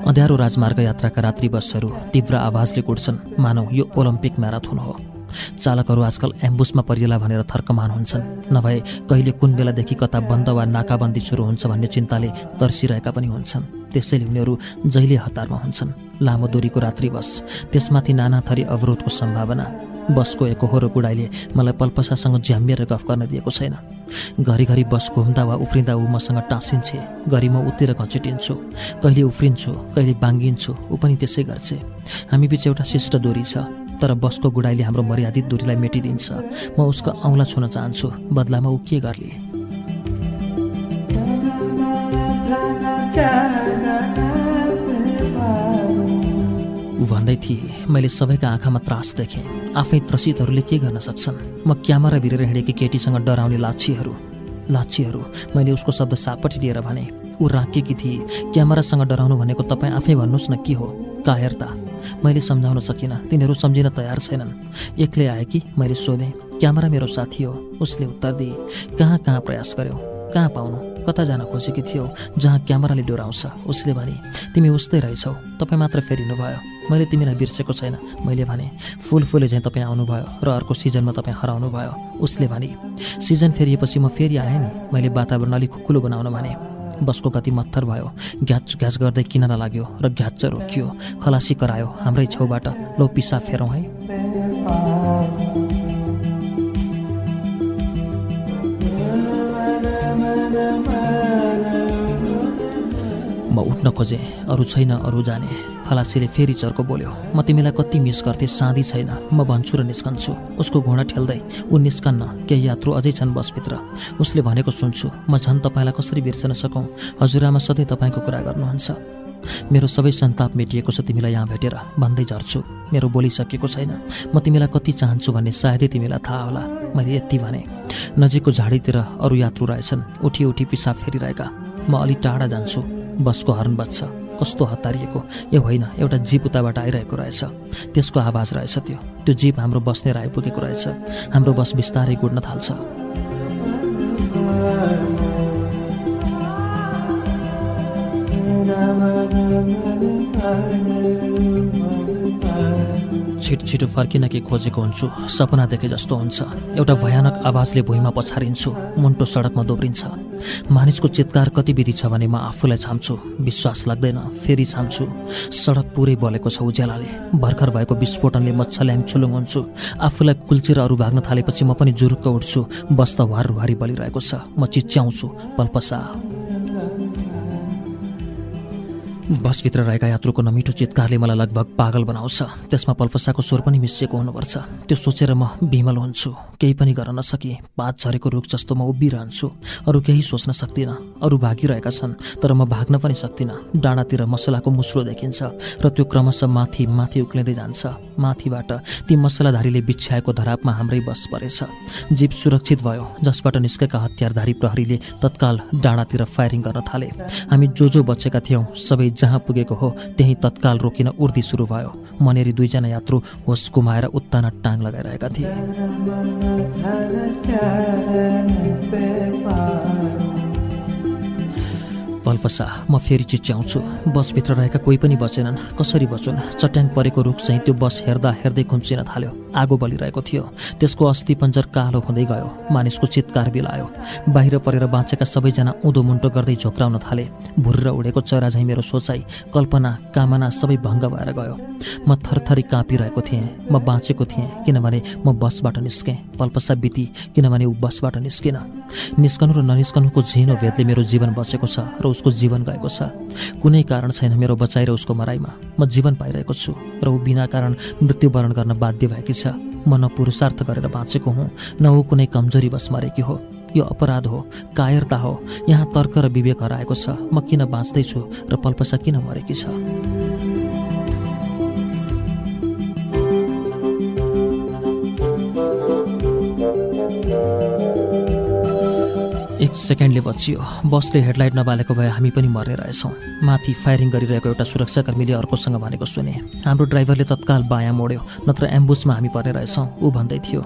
अँध्यारो राजमार्ग यात्राका रात्रि बसहरू तीव्र आवाजले कुट्छन् मानौ यो ओलम्पिक म्याराथोन हो। चालकहरू आजकल एम्बुसमा परिएला भनेर थर्कमान हुन्छन्। नभए कहिले कुन बेलादेखि कता बन्द वा नाकाबन्दी सुरु हुन्छ भन्ने चिन्ताले तर्सिरहेका पनि हुन्छन्। त्यसैले उनीहरू जहिले हतारमा हुन्छन्। लामो दूरीको रात्रि बस त्यसमाथि नाना थरी अवरोधको सम्भावना। बसको एकहोरो गुडाइले मलाई पल्पसासँग झ्याम्मिएर गफ गर्न दिएको छैन घरिघरि बस घुम्दा वा उफ्रिँदा ऊ मसँग टाँसिन्छे घरि म उतिर घचेटिन्छु कहिले उफ्रिन्छु कहिले बाङ्गिन्छु ऊ पनि त्यसै गर्छ हामी बिच एउटा शिष्ट दूरी छ तर बसको गुडाइले हाम्रो मर्यादित दूरीलाई मेटिदिन्छ म उसको औँला छुन चाहन्छु बदलामा ऊ के गर्ले भन्दै थिए मैले सबैका आँखामा त्रास देखेँ। आफै त्रसितहरूले के गर्न सक्छन्? म क्यामेरा भिरेर हिँडेकी केटीसँग डराउने लाछीहरू लाछीहरू मैले उसको शब्द सापट्टि लिएर भने ऊ राखेकी थिए। क्यामेरासँग डराउनु भनेको तपाईँ आफै भन्नुहोस् न के हो? कायरता। मैले सम्झाउन सकिनँ। तिनीहरू सम्झिन तयार छैनन्। एक्लै आए कि मैले सोधेँ क्यामेरा मेरो साथी हो? उसले उत्तर दिए कहाँ कहाँ प्रयास गर्यौ? कहाँ पाउनु? कता जान खोजेकी थियौ जहाँ क्यामेराले डोराउँछ? उसले भने तिमी उस्तै रहेछौ। तपाईँ मात्र फेरिनु भयो मैले तिमीलाई बिर्सेको छैन। मैले भने फुल फुले चाहिँ तपाईँ आउनुभयो र अर्को सिजनमा तपाईँ हराउनु भयो। उसले भने सिजन फेरिएपछि म फेरि आएँ नि। मैले वातावरण अलिक खुकुलो बनाउन भने बसको गति मत्थर भयो। घ्याच घ्याच गर्दै किनारा लाग्यो र घ्याच रोकियो। खलासी करायो हाम्रै छेउबाट। लो पिसा फेरौँ है। म उठ्न खोजेँ अरू छैन अरू जाने। खलासीले फेरि चर्को बोल्यो म तिमीलाई कति मिस गर्थेँ साँधी छैन। म भन्छु र निस्कन्छु। उसको घोडा ठेल्दै ऊ निस्कन्न केही यात्रु अझै छन् बसभित्र। उसले भनेको सुन्छु म झन् तपाईँलाई कसरी बिर्सन सकौँ? हजुरआमा सधैँ तपाईँको कुरा गर्नुहुन्छ। मेरो सबै सन्ताप मेटिएको छ तिमीलाई यहाँ भेटेर भन्दै झर्छु। मेरो बोलिसकेको छैन। म तिमीलाई कति चाहन्छु भन्ने सायदै तिमीलाई थाहा होला। मैले यति भने। नजिकको झाडीतिर अरू यात्रु रहेछन्। उठी उठी पिसाब फेरिरहेका। म अलि टाढा जान्छु। बसको हर्न बज्छ कस्तो हतारिएको ए होइन एउटा जिप उताबाट आइरहेको रहेछ त्यसको आवाज रहेछ त्यो त्यो जिप हाम्रो बस्नेर आइपुगेको रहेछ हाम्रो बस बिस्तारै गुड्न थाल्छ छिटो छिटो फर्किन के खोजेको हुन्छु। सपना देखे जस्तो हुन्छ। एउटा भयानक आवाजले भुइँमा पछारिन्छु। मुन्टो सडकमा दोब्रिन्छ। मानिसको चित्कार कति विधि छ भने म आफूलाई छाम्छु। विश्वास लाग्दैन। फेरि छाम्छु। सडक पुरै बलेको छ उज्यालाले। भर्खर भएको विस्फोटनले म छल्याङ छुलुङ हुन्छु। आफूलाई कुल्चेर अरू भाग्न थालेपछि म पनि जुरुक्क उठ्छु। बस त वार वारी बलिरहेको छ। म चिच्याउँछु। पल्पसा। बसभित्र रहेका यात्रुको नमिठो चित्कारले मलाई लगभग पागल बनाउँछ। त्यसमा पल्पसाको स्वर पनि मिसिएको हुनुपर्छ। त्यो सोचेर म विमल हुन्छु। केही पनि गर्न नसकी पात झरेको रुख जस्तो म उभिरहन्छु। अरू केही सोच्न सक्दिनँ। अरू भागिरहेका छन् तर म भाग्न पनि सक्दिनँ। डाँडातिर मसलाको मुस्लो देखिन्छ र त्यो क्रमशः माथि माथि उक्लिँदै जान्छ। माथिबाट ती मसलाधारीले बिछ्याएको धरापमा हाम्रै बस परेछ। जीप सुरक्षित भयो जसबाट निस्केका हतियारधारी प्रहरीले तत्काल डाँडातिर फायरिङ गर्न थाले। हामी जो जो बचेका थियौँ सबै जहाँ पुगेको हो त्यहीँ तत्काल रोकिन उर्दी सुरु भयो। मनेरी दुईजना यात्रु होस गुमाएर उत्ताना टाङ लगाइरहेका थिए। पल्पसा म फेरि चिच्याउँछु। बसभित्र रहेका कोही पनि बचेनन्। कसरी बचुन्? चट्याङ परेको रुख चाहिँ त्यो बस हेर्दा हेर्दै खुम्चिन थाल्यो। आगो बलिरहेको थियो। त्यसको अस्थि पञ्जर कालो हुँदै गयो। मानिसको चित्कार बिलायो। बाहिर परेर बाँचेका सबैजना उँधो मुन्टो गर्दै झोक्राउन थाले। भुर्र उडेको चरा झैँ मेरो सोचाइ कल्पना कामना सबै भङ्ग भएर गयो। म थरथरी काँपिरहेको थिएँ। म बाँचेको थिएँ किनभने म बसबाट निस्केँ। पल्पसा बिती किनभने ऊ बसबाट निस्किन। निस्कनु र ननिस्कनुको झिनो भेदले मेरो जीवन बचेको छ र उसको जीवन गएको छ। कुनै कारण छैन मेरो बचाइ र उसको मराइमा। म जीवन पाइरहेको छु र ऊ बिना कारण मृत्युवरण गर्न बाध्य भएकी छ। म न पुरुषार्थ गरेर बाँचेको हुँ न ऊ कुनै कमजोरी बस मरेकी हो। यो अपराध हो कायरता हो। यहाँ तर्क र विवेक हराएको छ। म किन बाँच्दैछु र पल्पसा किन मरेकी छ? सेकेन्डले बचियो। बसले हेडलाइट नबालेको भए हामी पनि मर्ने रहेछौँ माथि फायरिङ गरिरहेको एउटा सुरक्षाकर्मीले अर्कोसँग भनेको सुने। हाम्रो ड्राइभरले तत्काल बायाँ मोड्यो नत्र एम्बुसमा हामी पर्ने रहेछौँ ऊ भन्दै थियो।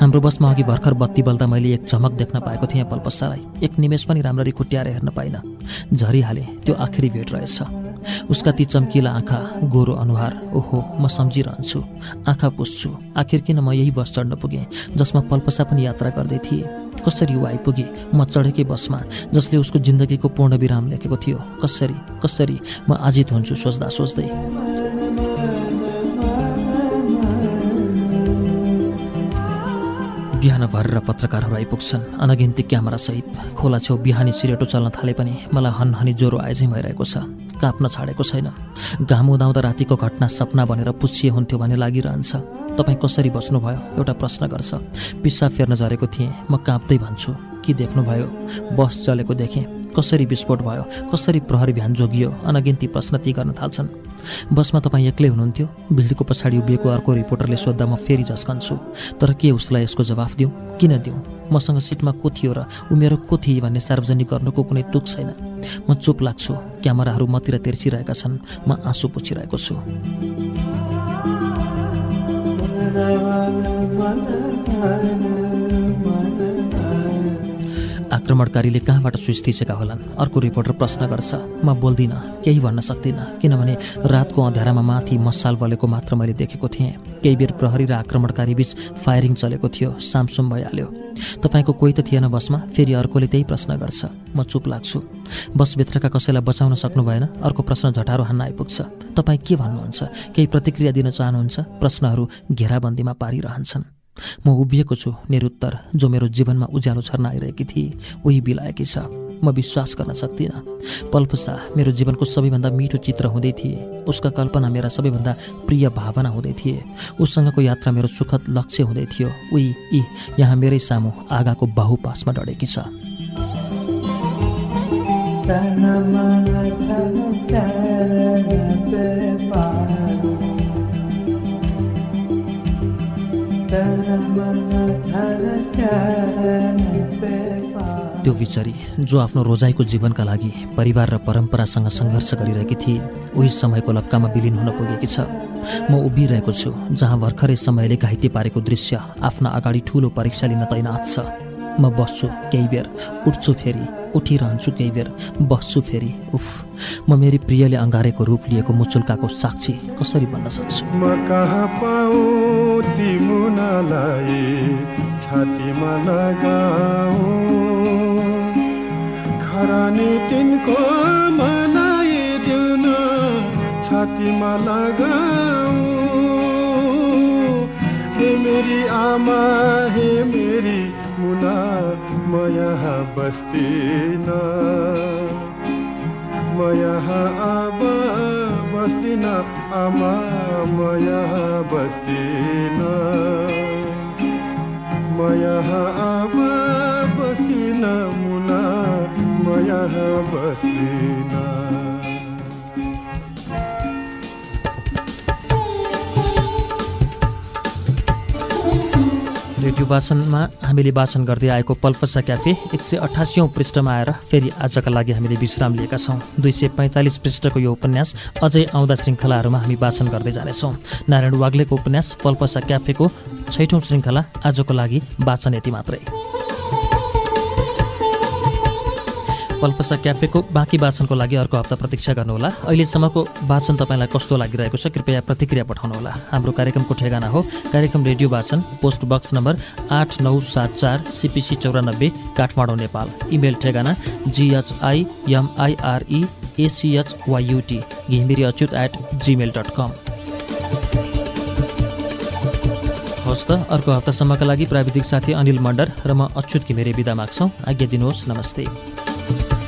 हाम्रो बसमा अघि भर्खर बत्ती बल्दा मैले एक झमक देख्न पाएको थिएँ पल्पसालाई। एक निमेष पनि राम्ररी खुट्याएर हेर्न पाइनँ। झरिहालेँ त्यो आखिरी भेट रहेछ। उसका ती चम्किला आँखा गोरो अनुहार ओहो म सम्झिरहन्छु। आँखा पुस्छु। आखिर किन म यही बस चढ्न पुगेँ जसमा पल्पसा पनि यात्रा गर्दै थिए। कसरी ऊ आइपुगे म चढेकै बसमा जसले उसको जिन्दगीको पूर्ण विराम लेखेको थियो। कसरी कसरी म आजित हुन्छु सोच्दा सोच्दै। बिहान भरेर पत्रकारहरू आइपुग्छन्। अनगिन्ती क्यामेरासहित खोला छेउ बिहानी सिरेटो चल्न थाले पनि मलाई हनहनी ज्वरो चाहिँ भइरहेको छ। काप्न छाडेको छैन। घाम उदाउँदा रातिको घटना सपना भनेर पुछिए हुन्थ्यो भने लागिरहन्छ। तपाईँ कसरी बस्नुभयो? एउटा प्रश्न गर्छ। पिस्सा फेर्न झरेको थिएँ। म काँप्दै भन्छु के देख्नुभयो? बस चलेको देखेँ। कसरी विस्फोट भयो? कसरी प्रहरी भ्यान जोगियो? अनगिन्ती प्रश्न ती गर्न थाल्छन्। बसमा तपाईँ एक्लै हुनुहुन्थ्यो? भिडको पछाडि उभिएको अर्को रिपोर्टरले सोद्धा म फेरि झस्कन्छु। तर के उसलाई यसको जवाफ दिउँ किन दिउँ मसँग सिटमा को थियो र ऊ मेरो को थिए भन्ने सार्वजनिक गर्नुको कुनै तुक छैन। म चुप लाग्छु। क्यामेराहरू मतिर तेर्सिरहेका छन्। म आँसु पुछिरहेको छु। आक्रमणकारीले कहाँबाट स्विच थिचेका होलान्? अर्को रिपोर्टर प्रश्न गर्छ म बोल्दिनँ केही भन्न सक्दिनँ किनभने रातको अँध्यारामा माथि मसाल बलेको मात्र मैले देखेको थिएँ। केही बेर प्रहरी र आक्रमणकारी बीच फायरिङ चलेको थियो सामसुम भइहाल्यो। तपाईँको कोही त थिएन बसमा? फेरि अर्कोले त्यही प्रश्न गर्छ। म चुप लाग्छु। बसभित्रका कसैलाई बचाउन सक्नु भएन अर्को प्रश्न झटारो हान्न आइपुग्छ। तपाईँ के भन्नुहुन्छ? केही प्रतिक्रिया दिन चाहनुहुन्छ? प्रश्नहरू घेराबन्दीमा पारिरहन्छन्। म उभिएको छु निरुत्तर जो मेरो जीवनमा उज्यालो छर्न आइरहेकी थिए उही बिलाएकी छ। म विश्वास गर्न सक्दिनँ। पल्पसा मेरो जीवनको सबैभन्दा मिठो चित्र हुँदै थिए। उसका कल्पना मेरा सबैभन्दा प्रिय भावना हुँदै थिए। उसँगको यात्रा मेरो सुखद लक्ष्य हुँदै थियो। उही यी यहाँ मेरै सामु आगाको बाहुपासमा डढेकी छ। त्यो विचारी जो आफ्नो रोजाइको जीवनका लागि परिवार र परम्परासँग सङ्घर्ष गरिरहेकी थिए उही समयको लक्कामा विलिन हुन पुगेकी छ। म उभिरहेको छु जहाँ भर्खरै समयले घाइते पारेको दृश्य आफ्ना अगाडि ठुलो परीक्षा लिन तैनात छ। म बस्छु केही बेर। उठ्छु फेरि उठिरहन्छु केही बेर। बस्छु फेरि उफ। म मेरी प्रियले अँगारेको रूप लिएको मुचुल्काको साक्षी कसरी बन्न सक्छु? म कहाँ छातीमा खरानी तिनको मनाइदेऊ न छातीमा लगाऊ। हे मेरी आमा हे मुना म यहाँ बस्दिन म यहाँ बस्दिन आमा म यहाँ म यहाँ मुना म यहाँ रेडियो वाचनमा हामीले वाचन गर्दै आएको पल्पसा क्याफे एक सय अठासीौँ पृष्ठमा आएर फेरि आजका लागि हामीले विश्राम लिएका छौँ। दुई सय पैँतालिस पृष्ठको यो उपन्यास अझै आउँदा श्रृङ्खलाहरूमा हामी वाचन गर्दै जानेछौँ। नारायण वाग्लेको उपन्यास पल्पसा क्याफेको छैठौँ श्रृङ्खला आजको लागि वाचन यति मात्रै। पल्पसा क्याफेको बाँकी वाचनको लागि अर्को हप्ता प्रतीक्षा गर्नुहोला। अहिलेसम्मको वाचन तपाईँलाई कस्तो लागिरहेको छ कृपया प्रतिक्रिया पठाउनुहोला। हाम्रो कार्यक्रमको ठेगाना हो कार्यक्रम रेडियो वाचन पोस्ट बक्स नम्बर आठ नौ सात चार सिपिसी चौरानब्बे काठमाडौँ नेपाल। इमेल ठेगाना जिएचआइएमआइआरई एसिएचवाइयुटी Ghimire Achyut at Gmail dot कम हवस् त अर्को हप्तासम्मका लागि प्राविधिक साथी अनिल मण्डर र म अच्युत घिमिरे बिदा माग्छौँ। आज्ञा दिनुहोस् नमस्ते। you